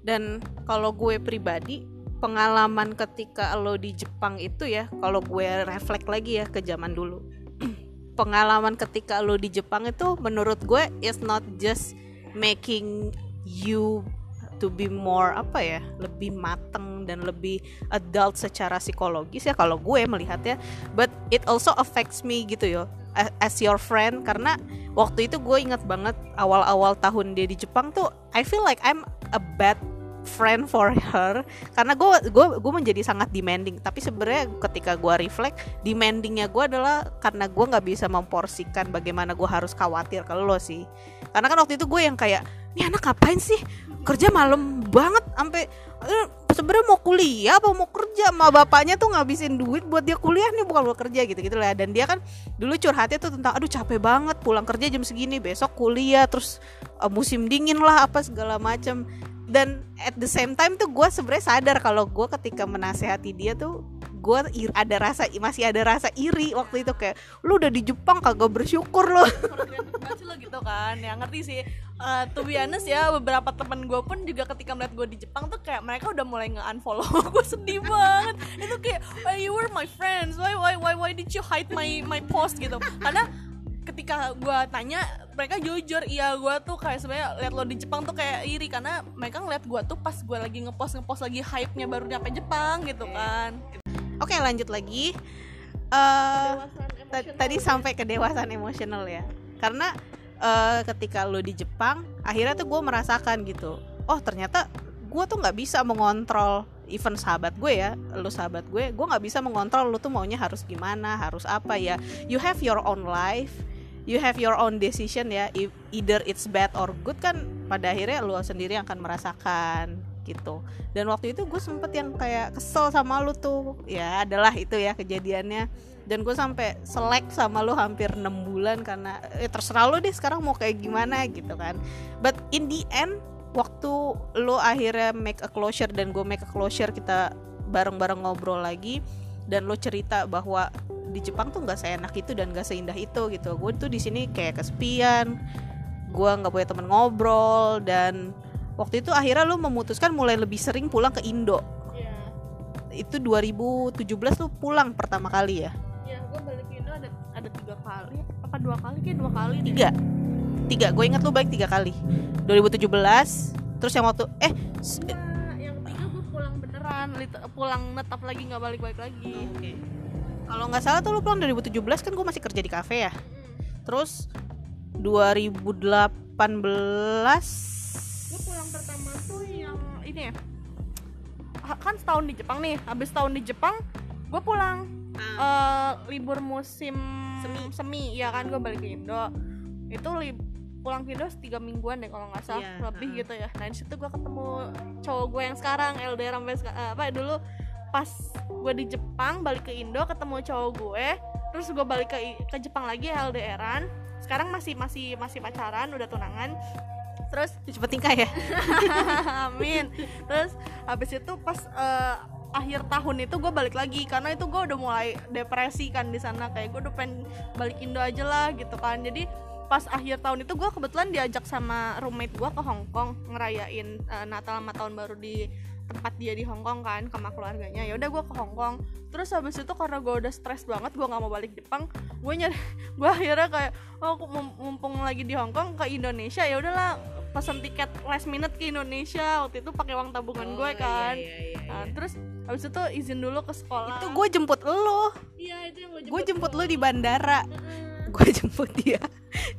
Speaker 1: Dan kalau gue pribadi pengalaman ketika lo di Jepang itu ya kalau gue reflek lagi ya ke zaman dulu. Pengalaman ketika lo di Jepang itu menurut gue is not just making you to be more apa ya lebih mateng dan lebih adult secara psikologis ya kalau gue melihatnya. But it also affects me gitu yo as your friend. Karena waktu itu gue ingat banget awal-awal tahun dia di Jepang tuh I feel like I'm a bad friend for her. Karena gue gue gue menjadi sangat demanding. Tapi sebenarnya ketika gue reflect demandingnya gue adalah karena gue nggak bisa memporsikan bagaimana gue harus khawatir ke lo sih. Karena kan waktu itu gue yang kayak ini anak ngapain sih kerja malam banget sampai eh, sebenarnya mau kuliah apa mau kerja sama bapaknya tuh ngabisin duit buat dia kuliah nih bukan buat kerja gitu gitu lah. Dan dia kan dulu curhatnya tuh tentang aduh capek banget pulang kerja jam segini besok kuliah terus uh, musim dingin lah apa segala macam dan at the same time tuh gue sebenarnya sadar kalau gue ketika menasehati dia tuh gue ada rasa masih ada rasa iri waktu itu kayak lu udah di Jepang kagak bersyukur lo
Speaker 2: lo gitu kan. Ya ngerti sih. Uh, to be honest ya beberapa temen gue pun juga ketika melihat gue di Jepang tuh kayak mereka udah mulai nge-unfollow gue sedih banget. Itu kayak oh, you were my friends. Why why why why did you hide my my post? gitu. Karena ketika gue tanya mereka jujur iya gue tuh kayak sebenarnya lihat lo di Jepang tuh kayak iri karena mereka ngeliat gue tuh pas gue lagi ngepost ngepost lagi hype nya baru nyampe Jepang gitu kan.
Speaker 1: Oke lanjut lagi. Uh, tadi sampai kedewasaan emosional ya. Karena uh, ketika lo di Jepang akhirnya tuh gue merasakan gitu oh ternyata gue tuh nggak bisa mengontrol even sahabat gue ya lu sahabat gue gue nggak bisa mengontrol lu tuh maunya harus gimana harus apa ya. You have your own life you have your own decision ya. If either it's bad or good kan pada akhirnya lu sendiri akan merasakan gitu. Dan waktu itu gue sempet yang kayak kesel sama lu tuh. Ya adalah itu ya kejadiannya. Dan gue sampai selek sama lu hampir enam bulan karena eh, terserah lu deh sekarang mau kayak gimana gitu kan. But in the end waktu lu akhirnya make a closure dan gue make a closure kita bareng-bareng ngobrol lagi dan lo cerita bahwa di Jepang tuh nggak seenak itu dan gak seindah itu gitu. Gue tuh di sini kayak kesepian gue nggak punya temen ngobrol dan waktu itu akhirnya lu memutuskan mulai lebih sering pulang ke Indo. Yeah. itu 2017 tuh pulang pertama kali ya?
Speaker 2: Iya, gue balik ke Indo ada ada tiga kali apa dua kali kayak dua kali
Speaker 1: deh. tiga. Tiga. Gue ingat lu balik tiga kali. 2017 terus yang waktu eh
Speaker 2: yang tiga gue pulang beneran pulang netap lagi nggak balik balik lagi
Speaker 1: oke. okay kalau nggak salah tuh lu pulang 2017 kan gue masih kerja di kafe ya? Terus 2018
Speaker 2: gue pulang pertama tuh yang ini ya? Kan setahun di Jepang nih. Habis tahun di Jepang gue pulang uh, libur musim semi. semi. Ya kan gue balik ke Indo. Itu pulang ke Indo tiga mingguan deh kalau nggak salah. Yeah, lebih uh. gitu ya. Nah di situ gue ketemu cowok gue yang sekarang LDR sampai uh, apa dulu pas gue di Jepang balik ke Indo ketemu cowok gue terus gue balik ke ke Jepang lagi LDRan sekarang masih masih masih pacaran udah tunangan. Terus
Speaker 1: cepet nikah ya?
Speaker 2: Amin. Terus habis itu pas uh, akhir tahun itu gue balik lagi karena itu gue udah mulai depresi kan di sana. Kayak gue udah pengen balik Indo aja lah gitu kan. Jadi pas akhir tahun itu gue kebetulan diajak sama roommate gue ke Hong Kong ngerayain uh, Natal sama tahun baru di tempat dia di Hong Kong kan sama keluarganya. Ya udah gue ke Hong Kong. Terus habis itu karena gue udah stres banget gue nggak mau balik Jepang gue nyari gue akhirnya kayak oh aku mumpung lagi di Hong Kong ke Indonesia. Ya udahlah pesan tiket last minute ke Indonesia. Waktu itu pakai uang tabungan oh, gue iya, kan. iya, iya, iya, nah, terus habis itu izin dulu ke sekolah.
Speaker 1: Itu gue jemput lo.
Speaker 2: Iya itu yang gue
Speaker 1: jemput, gue jemput lo di bandara gue jemput dia.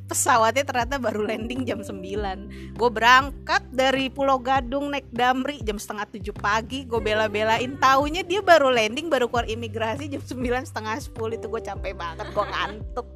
Speaker 1: Pesawatnya ternyata baru landing jam 9 gue berangkat dari Pulau Gadung naik Damri jam setengah tujuh pagi. Gue bela-belain. Taunya dia baru landing baru keluar imigrasi jam 9 setengah 10 itu gue capek banget gue ngantuk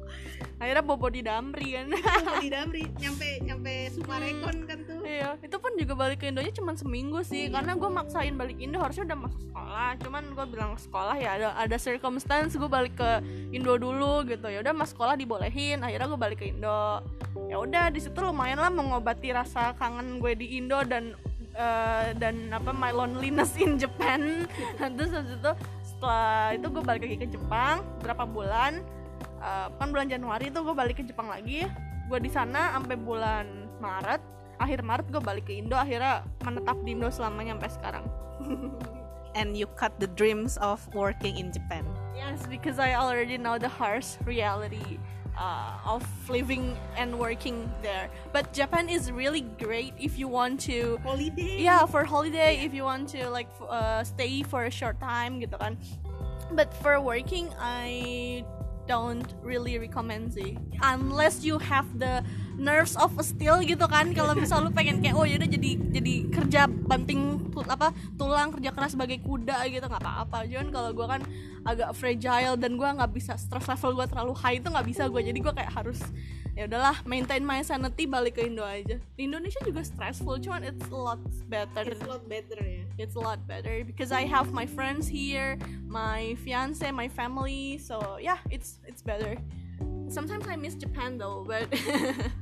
Speaker 2: akhirnya bobo di Damri kan.
Speaker 1: Bobo di Damri nyampe nyampe Sumarekon kan tuh.
Speaker 2: Iya itu pun juga balik ke Indonya cuma seminggu sih iya. karena gue maksain balik Indo harusnya udah masuk sekolah. Cuman gue bilang sekolah ya ada ada circumstance gue balik ke Indo dulu gitu. Ya udah mas sekolah dibolehin akhirnya gue balik ke Indo. Ya udah di situ lumayan lah mengobati rasa kangen gue di Indo dan uh, dan apa my loneliness in Japan. Terus habis itu setelah itu gue balik lagi ke Jepang berapa bulan uh, kan bulan Januari itu gue balik ke Jepang lagi. Gue di sana sampai bulan Maret akhir Maret gue balik ke Indo akhirnya menetap di Indo selamanya sampai sekarang.
Speaker 1: And you cut the dreams of working in Japan.
Speaker 2: Yes because I already know the harsh reality uh, of living and working there. But Japan is really great if you want to
Speaker 1: holiday.
Speaker 2: Yeah for holiday if you want to like uh, stay for a short time gitu kan. But for working I don't really recommend it unless you have the nerves of a steel gitu kan. Kalau misal lu pengen kayak oh yaudah jadi jadi kerja banting tu- apa tulang kerja keras sebagai kuda gitu nggak apa-apa. Cuman kalau gue kan agak fragile dan gue nggak bisa stress level gue terlalu high itu nggak bisa gue jadi gue kayak harus ya udahlah maintain my sanity balik ke Indo aja. Di Indonesia juga stressful cuman it's a lot better.
Speaker 1: It's a lot better ya.
Speaker 2: It's a lot better because I have my friends here, my fiance, my family. So yeah, it's it's better. Sometimes I miss Japan though, but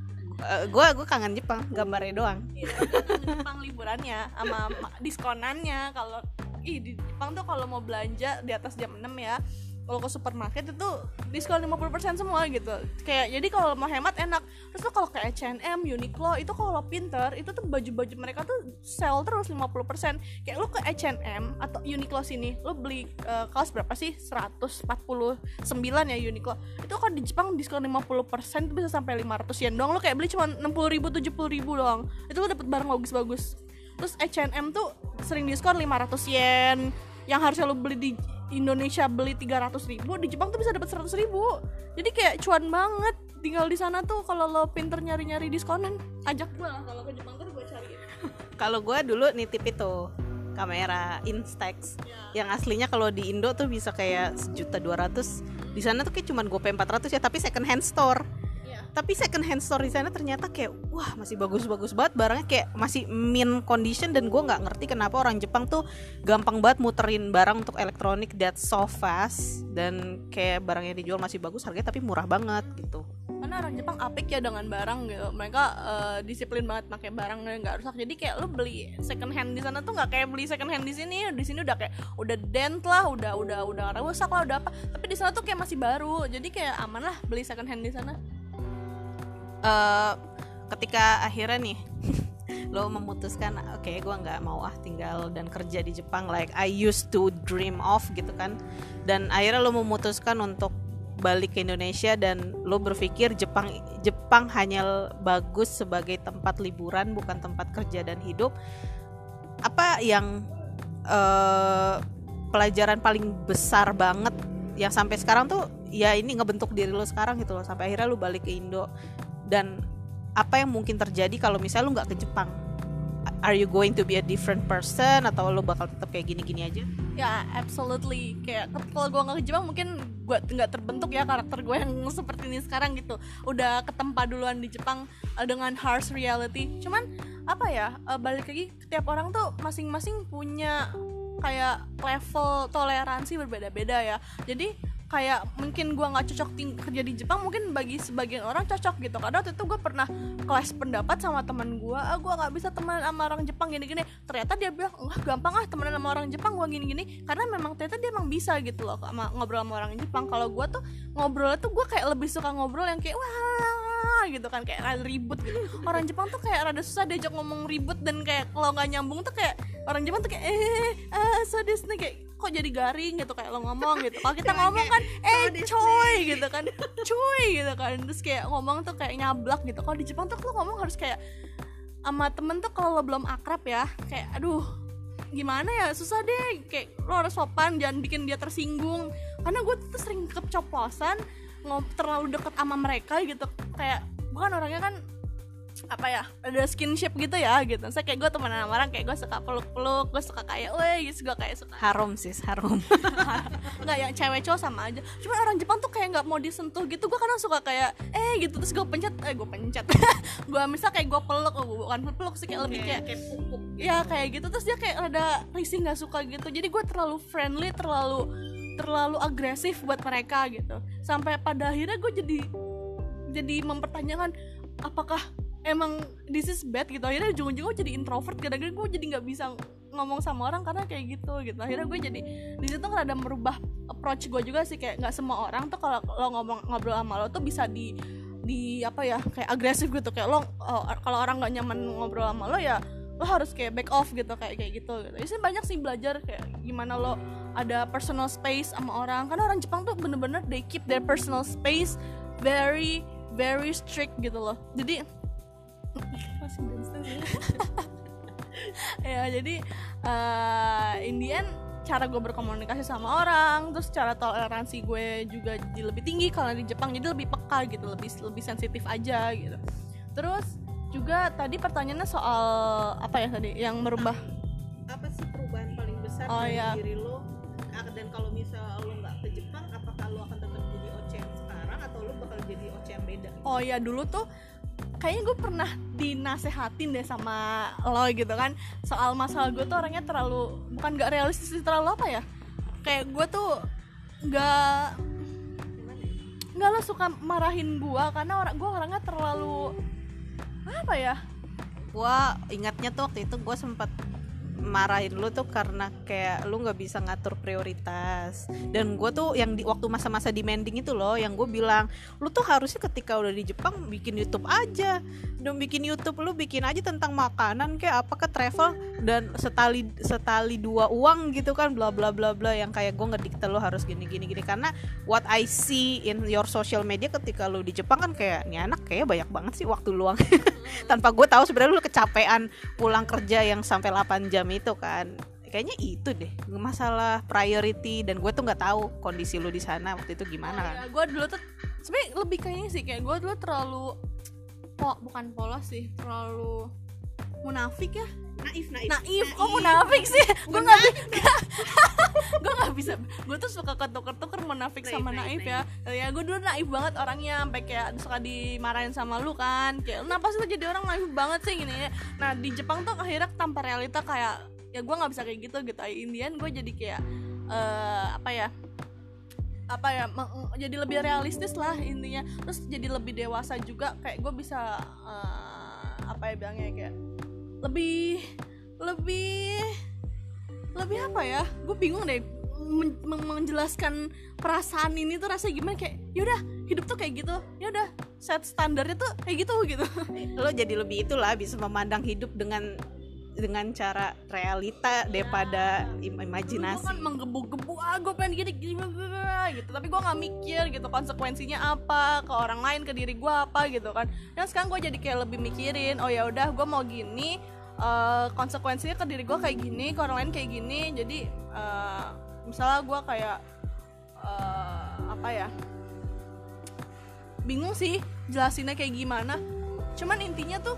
Speaker 1: gue gue kangen Jepang gambarnya doang.
Speaker 2: Iya, Jepang liburannya sama ma- diskonannya. Kalau ih di Jepang tuh kalau mau belanja di atas jam 6 ya kalau ke supermarket itu diskon 50% semua gitu. Kayak jadi kalau mau hemat enak. Terus tuh kalau ke H&M, Uniqlo itu kalau pinter itu tuh baju-baju mereka tuh sell terus 50% kayak lo ke H&M atau Uniqlo sini lo beli eh, kaos berapa sih? 149 ya Uniqlo. Itu kan di Jepang diskon 50% itu bisa sampai 500 yen doang. Lo kayak beli cuma 60 ribu 70 ribu doang. Itu lo dapet barang bagus-bagus. Terus H&M tuh sering diskon 500 yen. Yang harusnya lo beli di Indonesia beli 300 ribu di Jepang tuh bisa dapat 100 ribu. Jadi kayak cuan banget tinggal di sana tuh kalau lo pinter nyari-nyari diskonan ajak gue lah kalau ke Jepang tuh gue cari.
Speaker 1: Kalau gue dulu nitip itu kamera Instax. Yang aslinya kalau di Indo tuh bisa kayak sejuta dua ratus. Di sana tuh kayak cuman GoPay 400 ya tapi second hand store. Tapi second hand store di sana ternyata kayak wah masih bagus-bagus banget. Barangnya kayak masih min condition dan gue nggak ngerti kenapa orang Jepang tuh gampang banget muterin barang untuk elektronik that so fast. Dan kayak barang yang dijual masih bagus harganya tapi murah banget gitu.
Speaker 2: Karena orang Jepang apik ya dengan barang gitu. Mereka eh, disiplin banget pakai barang yang nggak rusak. Jadi kayak lo beli second hand di sana tuh nggak kayak beli second hand di sini. Di sini udah kayak udah dent lah udah udah udah rusak lah udah apa. Tapi di sana tuh kayak masih baru. Jadi kayak aman lah beli second hand di sana
Speaker 1: eh ketika akhirnya nih lo memutuskan oke gue nggak mau ah tinggal dan kerja di Jepang like I used to dream of gitu kan. Dan akhirnya lo memutuskan untuk balik ke Indonesia dan lo berpikir Jepang Jepang hanya bagus sebagai tempat liburan bukan tempat kerja dan hidup. Apa yang eh, pelajaran paling besar banget yang sampai sekarang tuh ya ini ngebentuk diri lo sekarang gitu loh sampai akhirnya lo balik ke Indo dan apa yang mungkin terjadi kalau misalnya lu nggak ke Jepang? Are you going to be a different person atau lu bakal tetap kayak gini-gini aja?
Speaker 2: Ya absolutely. Kayak kalau gue nggak ke Jepang mungkin gue nggak terbentuk ya karakter gue yang seperti ini sekarang gitu. Udah ketempa duluan di Jepang eh, dengan harsh reality. Cuman apa ya eh, balik lagi tiap orang tuh masing-masing punya kayak level toleransi berbeda-beda ya. Jadi kayak mungkin gue nggak cocok kerja di Jepang mungkin bagi sebagian orang cocok gitu. Karena waktu itu gue pernah kelas pendapat sama teman gue ah gue nggak bisa teman sama orang Jepang gini-gini. Ternyata dia bilang wah gampang ah temenan sama orang Jepang gue gini-gini. Karena memang ternyata dia emang bisa gitu loh sama ngobrol sama orang Jepang. Kalau gue tuh ngobrol tuh gue kayak lebih suka ngobrol yang kayak wah gitu kan kayak rada ribut gitu. Orang Jepang tuh kayak rada susah diajak ngomong ribut dan kayak kalau nggak nyambung tuh kayak orang Jepang tuh kayak eh ah so this nih kayak kok jadi garing gitu kayak lo ngomong gitu. Kalau kita ngomong kan eh coy gitu kan. Cuy gitu kan. Terus kayak ngomong tuh kayak nyablak gitu. Kalau di Jepang tuh lo ngomong harus kayak sama temen tuh kalau lo belum akrab ya kayak aduh gimana ya? Susah deh. Kayak lo harus sopan jangan bikin dia tersinggung. Karena gue tuh sering keceplosan ngob terlalu deket sama mereka gitu. Kayak gue kan orangnya kan apa ya ada skinship gitu ya gitu. Saya kayak gue temenan sama orang kayak gue suka peluk-peluk gue suka kayak weh gitu gue kayak suka.
Speaker 1: Harum sis harum.
Speaker 2: Nggak yang cewek cowok sama aja. Cuma orang Jepang tuh kayak nggak mau disentuh gitu. Gue kadang suka kayak eh gitu. Terus gue pencet eh gue pencet. Gue misal kayak gue peluk oh, bukan peluk sih kayak lebih kayak ya kayak gitu. Terus dia kayak ada risih nggak suka gitu. Jadi gue terlalu friendly terlalu terlalu agresif buat mereka gitu. Sampai pada akhirnya gue jadi jadi mempertanyakan apakah emang this is bad gitu akhirnya ujung-ujungnya jadi introvert kadang-kadang gue jadi nggak bisa ngomong sama orang karena kayak gitu gitu akhirnya gue jadi di situ ada merubah approach gue juga sih kayak nggak semua orang tuh kalau lo ngomong ngobrol sama lo tuh bisa di di apa ya kayak agresif gitu kayak lo oh, kalau orang nggak nyaman ngobrol sama lo ya lo harus kayak back off gitu kayak kayak gitu gitu. Jadi banyak sih belajar kayak gimana lo ada personal space sama orang. Karena orang Jepang tuh bener-bener they keep their personal space very very strict gitu loh. Jadi masih ya. Jadi uh, in the end cara gue berkomunikasi sama orang terus cara toleransi gue juga jadi lebih tinggi kalau di Jepang jadi lebih peka gitu lebih lebih sensitif aja gitu. Terus juga tadi pertanyaannya soal apa ya tadi yang merubah?
Speaker 1: Apa sih perubahan paling besar oh, dari ya. diri lo? Ah, dan kalau misal lo nggak ke Jepang apakah lo akan tetap jadi yang sekarang atau lo bakal jadi yang beda?
Speaker 2: Oh ya dulu tuh kayaknya gue pernah dinasehatin deh sama lo gitu kan. Soal masalah gue tuh orangnya terlalu bukan gak realistis terlalu apa ya? Kayak gue tuh gak nggak lo suka marahin gue karena orang gue orangnya terlalu apa ya?
Speaker 1: Gue ingatnya tuh waktu itu gue sempat marahin lu tuh karena kayak lu nggak bisa ngatur prioritas. Dan gue tuh yang di waktu masa-masa demanding itu loh yang gue bilang lu tuh harusnya ketika udah di Jepang bikin YouTube aja. Dong bikin YouTube lu bikin aja tentang makanan kayak apa ke travel dan setali setali dua uang gitu kan bla bla bla bla. Yang kayak gue ngedikte lu harus gini gini gini. Karena what I see in your social media ketika lu di Jepang kan kayak ini anak kayak banyak banget sih waktu luang. Tanpa gue tahu sebenarnya lu kecapean pulang kerja yang sampai 8 jam itu kan. Kayaknya itu deh masalah priority dan gue tuh nggak tahu kondisi lu di sana waktu itu gimana kan.
Speaker 2: ya, gue dulu tuh sebenarnya lebih kayaknya sih kayak gue dulu terlalu po bukan polos sih terlalu munafik ya?
Speaker 1: Naif naif.
Speaker 2: Naif. Kok munafik sih? Gue nggak gue nggak bisa gue tuh suka ketuker-tuker munafik naif, sama naif, naif, ya. ya gue dulu naif banget orangnya. Sampai kayak suka dimarahin sama lu kan. Kayak kenapa sih lu jadi orang naif banget sih gini ya. Nah di Jepang tuh akhirnya tanpa realita kayak ya gue nggak bisa kayak gitu gitu. Indian gue jadi kayak uh, apa ya? Apa ya? Jadi lebih realistis lah intinya. Terus jadi lebih dewasa juga. Kayak gue bisa uh, apa ya bilangnya kayak lebih lebih lebih apa ya? Gue bingung deh men menjelaskan perasaan ini tuh rasanya gimana kayak yaudah hidup tuh kayak gitu. Yaudah set standarnya tuh kayak gitu gitu.
Speaker 1: Lo jadi lebih itulah bisa memandang hidup dengan dengan cara realita daripada im imajinasi.
Speaker 2: Gue kan menggebu-gebu, ah gue pengen gini, gini, gitu. Tapi gue nggak mikir gitu konsekuensinya apa ke orang lain, ke diri gue apa gitu kan. Dan sekarang gue jadi kayak lebih mikirin, oh ya udah gue mau gini, uh, konsekuensinya ke diri gue kayak gini, ke orang lain kayak gini. Jadi uh, misalnya gue kayak uh, apa ya? Bingung sih jelasinnya kayak gimana. Cuman intinya tuh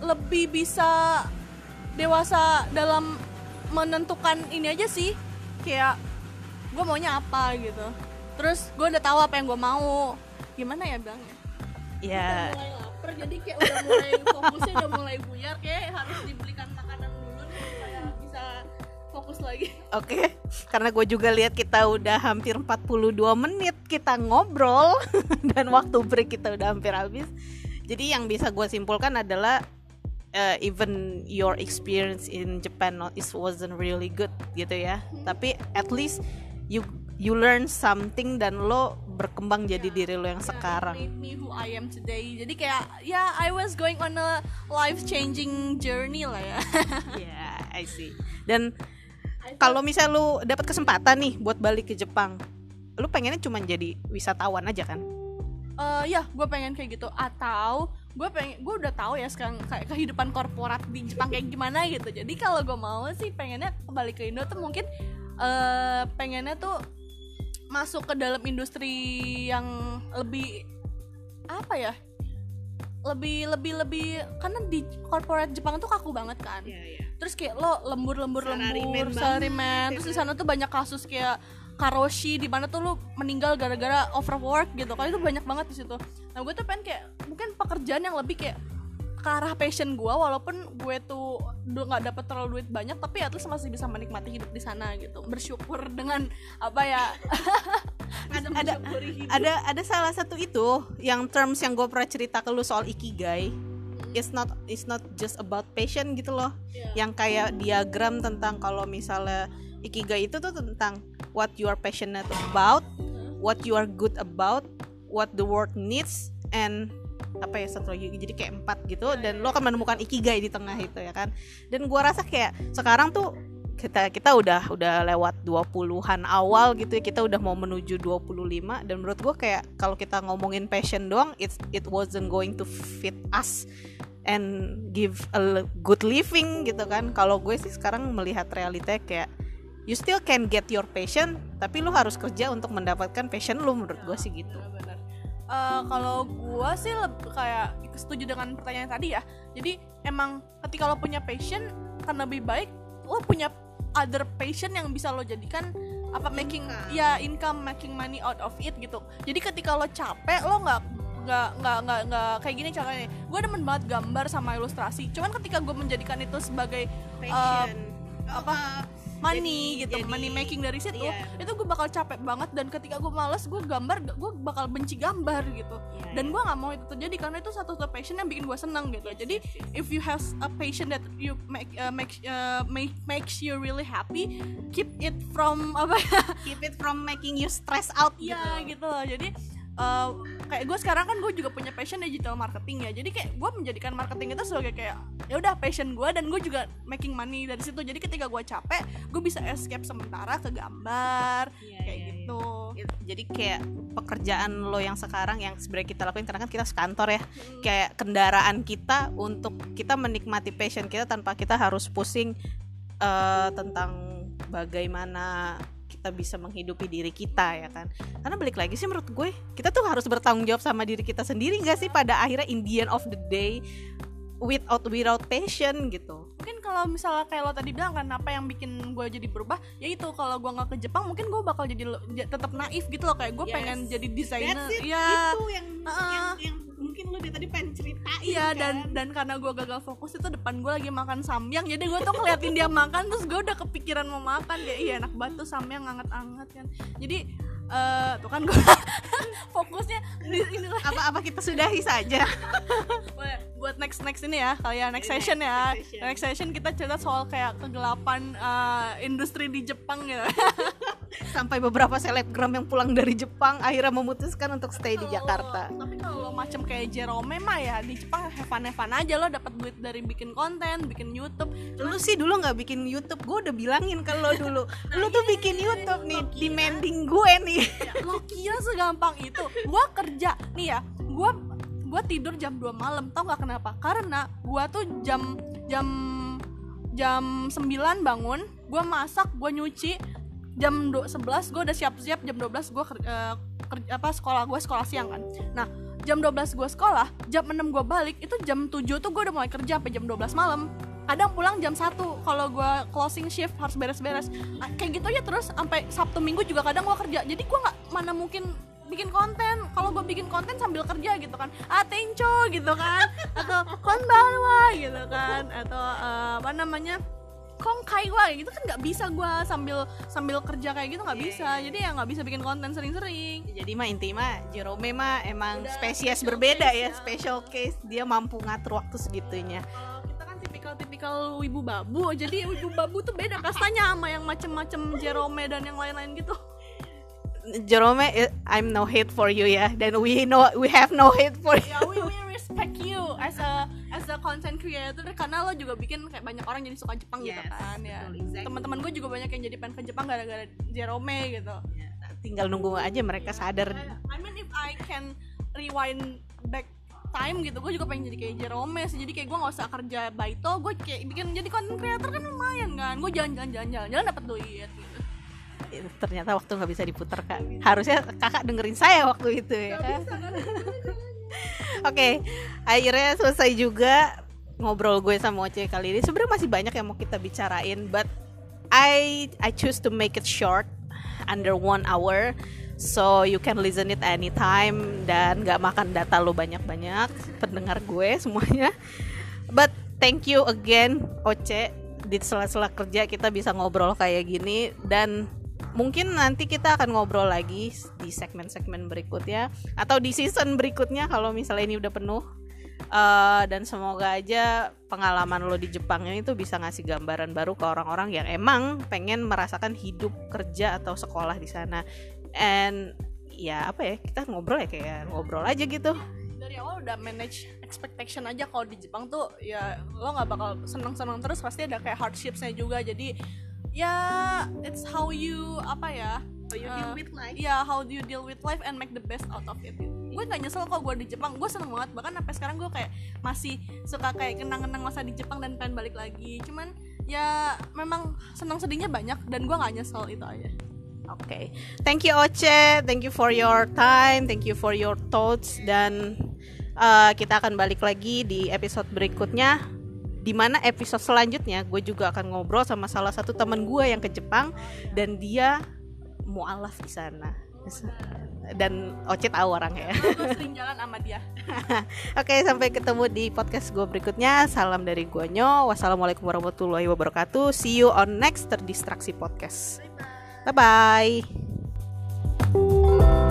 Speaker 2: lebih bisa dewasa dalam menentukan ini aja sih. Kayak gue maunya apa gitu. Terus gue udah tahu apa yang gue mau. Gimana ya bang
Speaker 1: ya
Speaker 2: udah mulai lapar jadi kayak udah mulai fokusnya udah mulai buyar kayak harus dibelikan makanan dulu nih supaya bisa fokus lagi.
Speaker 1: Oke okay. karena gue juga lihat kita udah hampir 42 menit kita ngobrol dan waktu break kita udah hampir habis. Jadi yang bisa gue simpulkan adalah uh, even your experience in Japan not it wasn't really good gitu ya hmm. tapi at least you you learn something dan lo berkembang jadi yeah, diri lo yang yeah, sekarang.
Speaker 2: Made me who I am today. Jadi kayak ya yeah, I was going on a life changing journey lah ya.
Speaker 1: yeah, I see. Dan kalau misal lo dapat kesempatan nih buat balik ke Jepang, lo pengennya cuma jadi wisatawan aja kan?
Speaker 2: Uh, ya, gue pengen kayak gitu. Atau gue pengen gue udah tahu ya sekarang kayak kehidupan korporat di Jepang kayak gimana gitu. Jadi kalau gue mau sih pengennya kembali ke Indo tuh mungkin uh, pengennya tuh masuk ke dalam industri yang lebih apa ya? Lebih lebih lebih karena di korporat Jepang tuh kaku banget kan. Yeah, yeah. terus kayak lo lembur lembur lembur salaryman terus di sana tuh banyak kasus kayak karoshi di mana tuh lu meninggal gara-gara overwork gitu. Kalau itu banyak banget di situ. Nah gue tuh pengen kayak mungkin pekerjaan yang lebih kayak ke arah passion gue walaupun gue tuh udah nggak dapet terlalu duit banyak tapi at least masih bisa menikmati hidup di sana gitu. Bersyukur dengan apa ya
Speaker 1: ada ada ada ada salah satu itu yang terms yang gue pernah cerita ke lu soal ikigai. It's not it's not just about passion gitu loh. Yeah. yang kayak diagram tentang kalau misalnya ikigai itu tuh tentang what you are passionate about what you are good about what the world needs and apa ya satu lagi jadi kayak empat gitu dan lo akan menemukan ikigai di tengah itu ya kan? Dan gua rasa kayak sekarang tuh kita kita udah udah lewat 20-an awal gitu ya kita udah mau menuju 25 dan menurut gua kayak kalau kita ngomongin passion doang it it wasn't going to fit us and give a good living gitu kan? Kalau gue sih sekarang melihat realita kayak you still can get your passion tapi lu harus kerja untuk mendapatkan passion lu menurut gue sih gitu.
Speaker 2: Uh, kalau gue sih lebih kayak setuju dengan pertanyaan tadi ya. Jadi emang ketika lo punya passion kan lebih baik lo punya other passion yang bisa lo jadikan apa making
Speaker 1: Income.
Speaker 2: ya income making money out of it gitu. Jadi ketika lo capek lo nggak nggak nggak nggak nggak kayak gini contohnya gue demen banget gambar sama ilustrasi. Cuman ketika gue menjadikan itu sebagai
Speaker 1: passion.
Speaker 2: apa money
Speaker 1: Jadi-
Speaker 2: gitu
Speaker 1: jadi-
Speaker 2: money making dari situ
Speaker 1: iya.
Speaker 2: itu gue bakal capek banget dan ketika gue males gue gambar gue bakal benci gambar gitu.
Speaker 1: Iya,
Speaker 2: dan
Speaker 1: iya.
Speaker 2: gue nggak mau itu terjadi karena itu satu satu passion yang bikin gue seneng gitu. Jadi if you have a passion that you make uh, make, uh, make makes you really happy keep it from apa? Ya
Speaker 1: keep it from making you stress out
Speaker 2: Iya
Speaker 1: gitu.
Speaker 2: gitu loh. Jadi uh, kayak gue sekarang kan gue juga punya passion digital marketing ya. Jadi kayak gue menjadikan marketing itu sebagai kayak ya udah passion gue dan gue juga making money dari situ. Jadi ketika gue capek gue bisa escape sementara ke gambar
Speaker 1: Iya,
Speaker 2: kayak
Speaker 1: iya,
Speaker 2: gitu.
Speaker 1: It- jadi kayak pekerjaan lo yang sekarang yang sebenarnya kita lakuin karena kan kita sekantor ya. Kayak kendaraan kita untuk kita menikmati passion kita tanpa kita harus pusing eh, tentang bagaimana kita bisa menghidupi diri kita ya kan? Karena balik lagi sih menurut gue kita tuh harus bertanggung jawab sama diri kita sendiri nggak sih pada akhirnya in the end of the day without without passion gitu
Speaker 2: mungkin kalau misalnya kayak lo tadi bilang kan apa yang bikin gue jadi berubah? Ya itu kalau gue nggak ke Jepang mungkin gue bakal jadi tetap naif gitu loh. Kayak gue
Speaker 1: Yes.
Speaker 2: pengen jadi desainer. ya
Speaker 1: itu yang,
Speaker 2: Heeh.
Speaker 1: yang yang mungkin lo dari tadi pengen ceritain
Speaker 2: Iya
Speaker 1: kan?
Speaker 2: dan dan karena gue gagal fokus itu depan gue lagi makan samyang. Jadi gue tuh ngeliatin dia makan terus gue udah kepikiran mau makan. Kayak iya enak banget tuh samyang anget-anget kan. Jadi eh tuh kan gue fokusnya di ini lah.
Speaker 1: Apa apa kita sudahi saja.
Speaker 2: Boleh, buat next next ini ya kalian next
Speaker 1: Next-
Speaker 2: session ya.
Speaker 1: next session.
Speaker 2: next session kita cerita soal kayak kegelapan eh, industri di Jepang gitu.
Speaker 1: Sampai beberapa selebgram yang pulang dari Jepang akhirnya memutuskan untuk stay di Jakarta.
Speaker 2: tapi kalau macam kayak Jerome mah ya di Jepang hevan hevan aja lo dapat duit dari bikin konten bikin YouTube.
Speaker 1: Lu sih dulu nggak bikin YouTube gue udah bilangin ke lo dulu. Lu tuh bikin YouTube nih demanding gue nih.
Speaker 2: Ya, lo kira segampang itu. Gue kerja. Nih ya gue gue tidur jam 2 malam tau nggak kenapa? Karena gue tuh jam jam jam 9 bangun gue masak gue nyuci jam du- 11 gue udah siap-siap jam 12 gue kerja apa sekolah gue sekolah siang kan. Nah jam 12 gue sekolah jam 6 gue balik itu jam 7 tuh gue udah mulai kerja sampai jam 12 malam. Kadang pulang jam 1 kalau gue closing shift harus beres-beres. Ah, kayak gitu ya terus sampai Sabtu Minggu juga kadang gue kerja. Jadi gue nggak mana mungkin bikin konten. Kalau gue bikin konten sambil kerja gitu kan. Ah tenco gitu kan. Atau konbanwa gitu kan. Atau eh, apa namanya kongkai wa gitu kan nggak bisa gue sambil sambil kerja kayak gitu nggak
Speaker 1: Iya,
Speaker 2: bisa. jadi ya nggak bisa bikin konten sering-sering.
Speaker 1: Jadi mah inti mah Jerome mah emang
Speaker 2: Udah
Speaker 1: spesies berbeda
Speaker 2: case
Speaker 1: ya special case. Dia mampu ngatur waktu segitunya.
Speaker 2: Kalau kita kan tipikal-tipikal wibu babu. Jadi wibu babu tuh beda kastanya sama yang macem-macem Jerome dan yang lain-lain gitu
Speaker 1: Jerome eh, I'm no hate for you ya dan we know we have no hate for you.
Speaker 2: ya we, we respect you as a as a content creator karena lo juga bikin kayak banyak orang jadi suka Jepang gitu
Speaker 1: Yes,
Speaker 2: kan ya.
Speaker 1: exactly.
Speaker 2: teman-teman gue juga banyak yang jadi pengen ke Jepang gara-gara Jerome gitu.
Speaker 1: Tinggal nunggu aja mereka sadar.
Speaker 2: I mean if I can rewind back time gitu gue juga pengen jadi kayak Jerome sih. Jadi kayak gue nggak usah kerja baito gue kayak bikin jadi content creator kan lumayan kan. Gue jalan-jalan jalan-jalan jalan dapat duit gitu
Speaker 1: ternyata waktu nggak bisa diputar kak. Harusnya kakak dengerin saya waktu itu ya. Kan Oke, akhirnya selesai juga ngobrol gue sama Oce kali ini. Sebenarnya masih banyak yang mau kita bicarain, but I I choose to make it short, under one hour, so you can listen it anytime dan nggak makan data lo banyak-banyak pendengar gue semuanya. But thank you again Oce. Di sela-sela kerja kita bisa ngobrol kayak gini dan mungkin nanti kita akan ngobrol lagi di segmen-segmen berikutnya atau di season berikutnya kalau misalnya ini udah penuh. Eh, dan semoga aja pengalaman lo di Jepang ini tuh bisa ngasih gambaran baru ke orang-orang yang emang pengen merasakan hidup kerja atau sekolah di sana. And ya apa ya kita ngobrol ya kayak ngobrol aja gitu.
Speaker 2: Dari awal udah manage expectation aja kalau di Jepang tuh ya lo nggak bakal seneng-seneng terus pasti ada kayak hardshipsnya juga. Jadi ya it's how you apa ya
Speaker 1: How you
Speaker 2: uh,
Speaker 1: deal with life.
Speaker 2: ya how do you deal with life and make the best out of it. Gue nggak nyesel kok gue di Jepang gue seneng banget. Bahkan sampai sekarang gue kayak masih suka kayak kenang-kenang masa di Jepang dan pengen balik lagi. Cuman ya memang senang sedihnya banyak dan gue nggak nyesel itu aja.
Speaker 1: Oke, thank you Oce, thank you for your time, thank you for your thoughts. Dan uh, kita akan balik lagi di episode berikutnya. Di mana episode selanjutnya gue juga akan ngobrol sama salah satu teman gue yang ke Jepang dan dia mualaf di sana. Dan Oce tahu orangnya.
Speaker 2: gue sering jalan sama dia
Speaker 1: Oke, sampai ketemu di podcast gue berikutnya. Salam dari gue Nyo. Wassalamualaikum warahmatullahi wabarakatuh. See you on next terdistraksi podcast. Bye bye.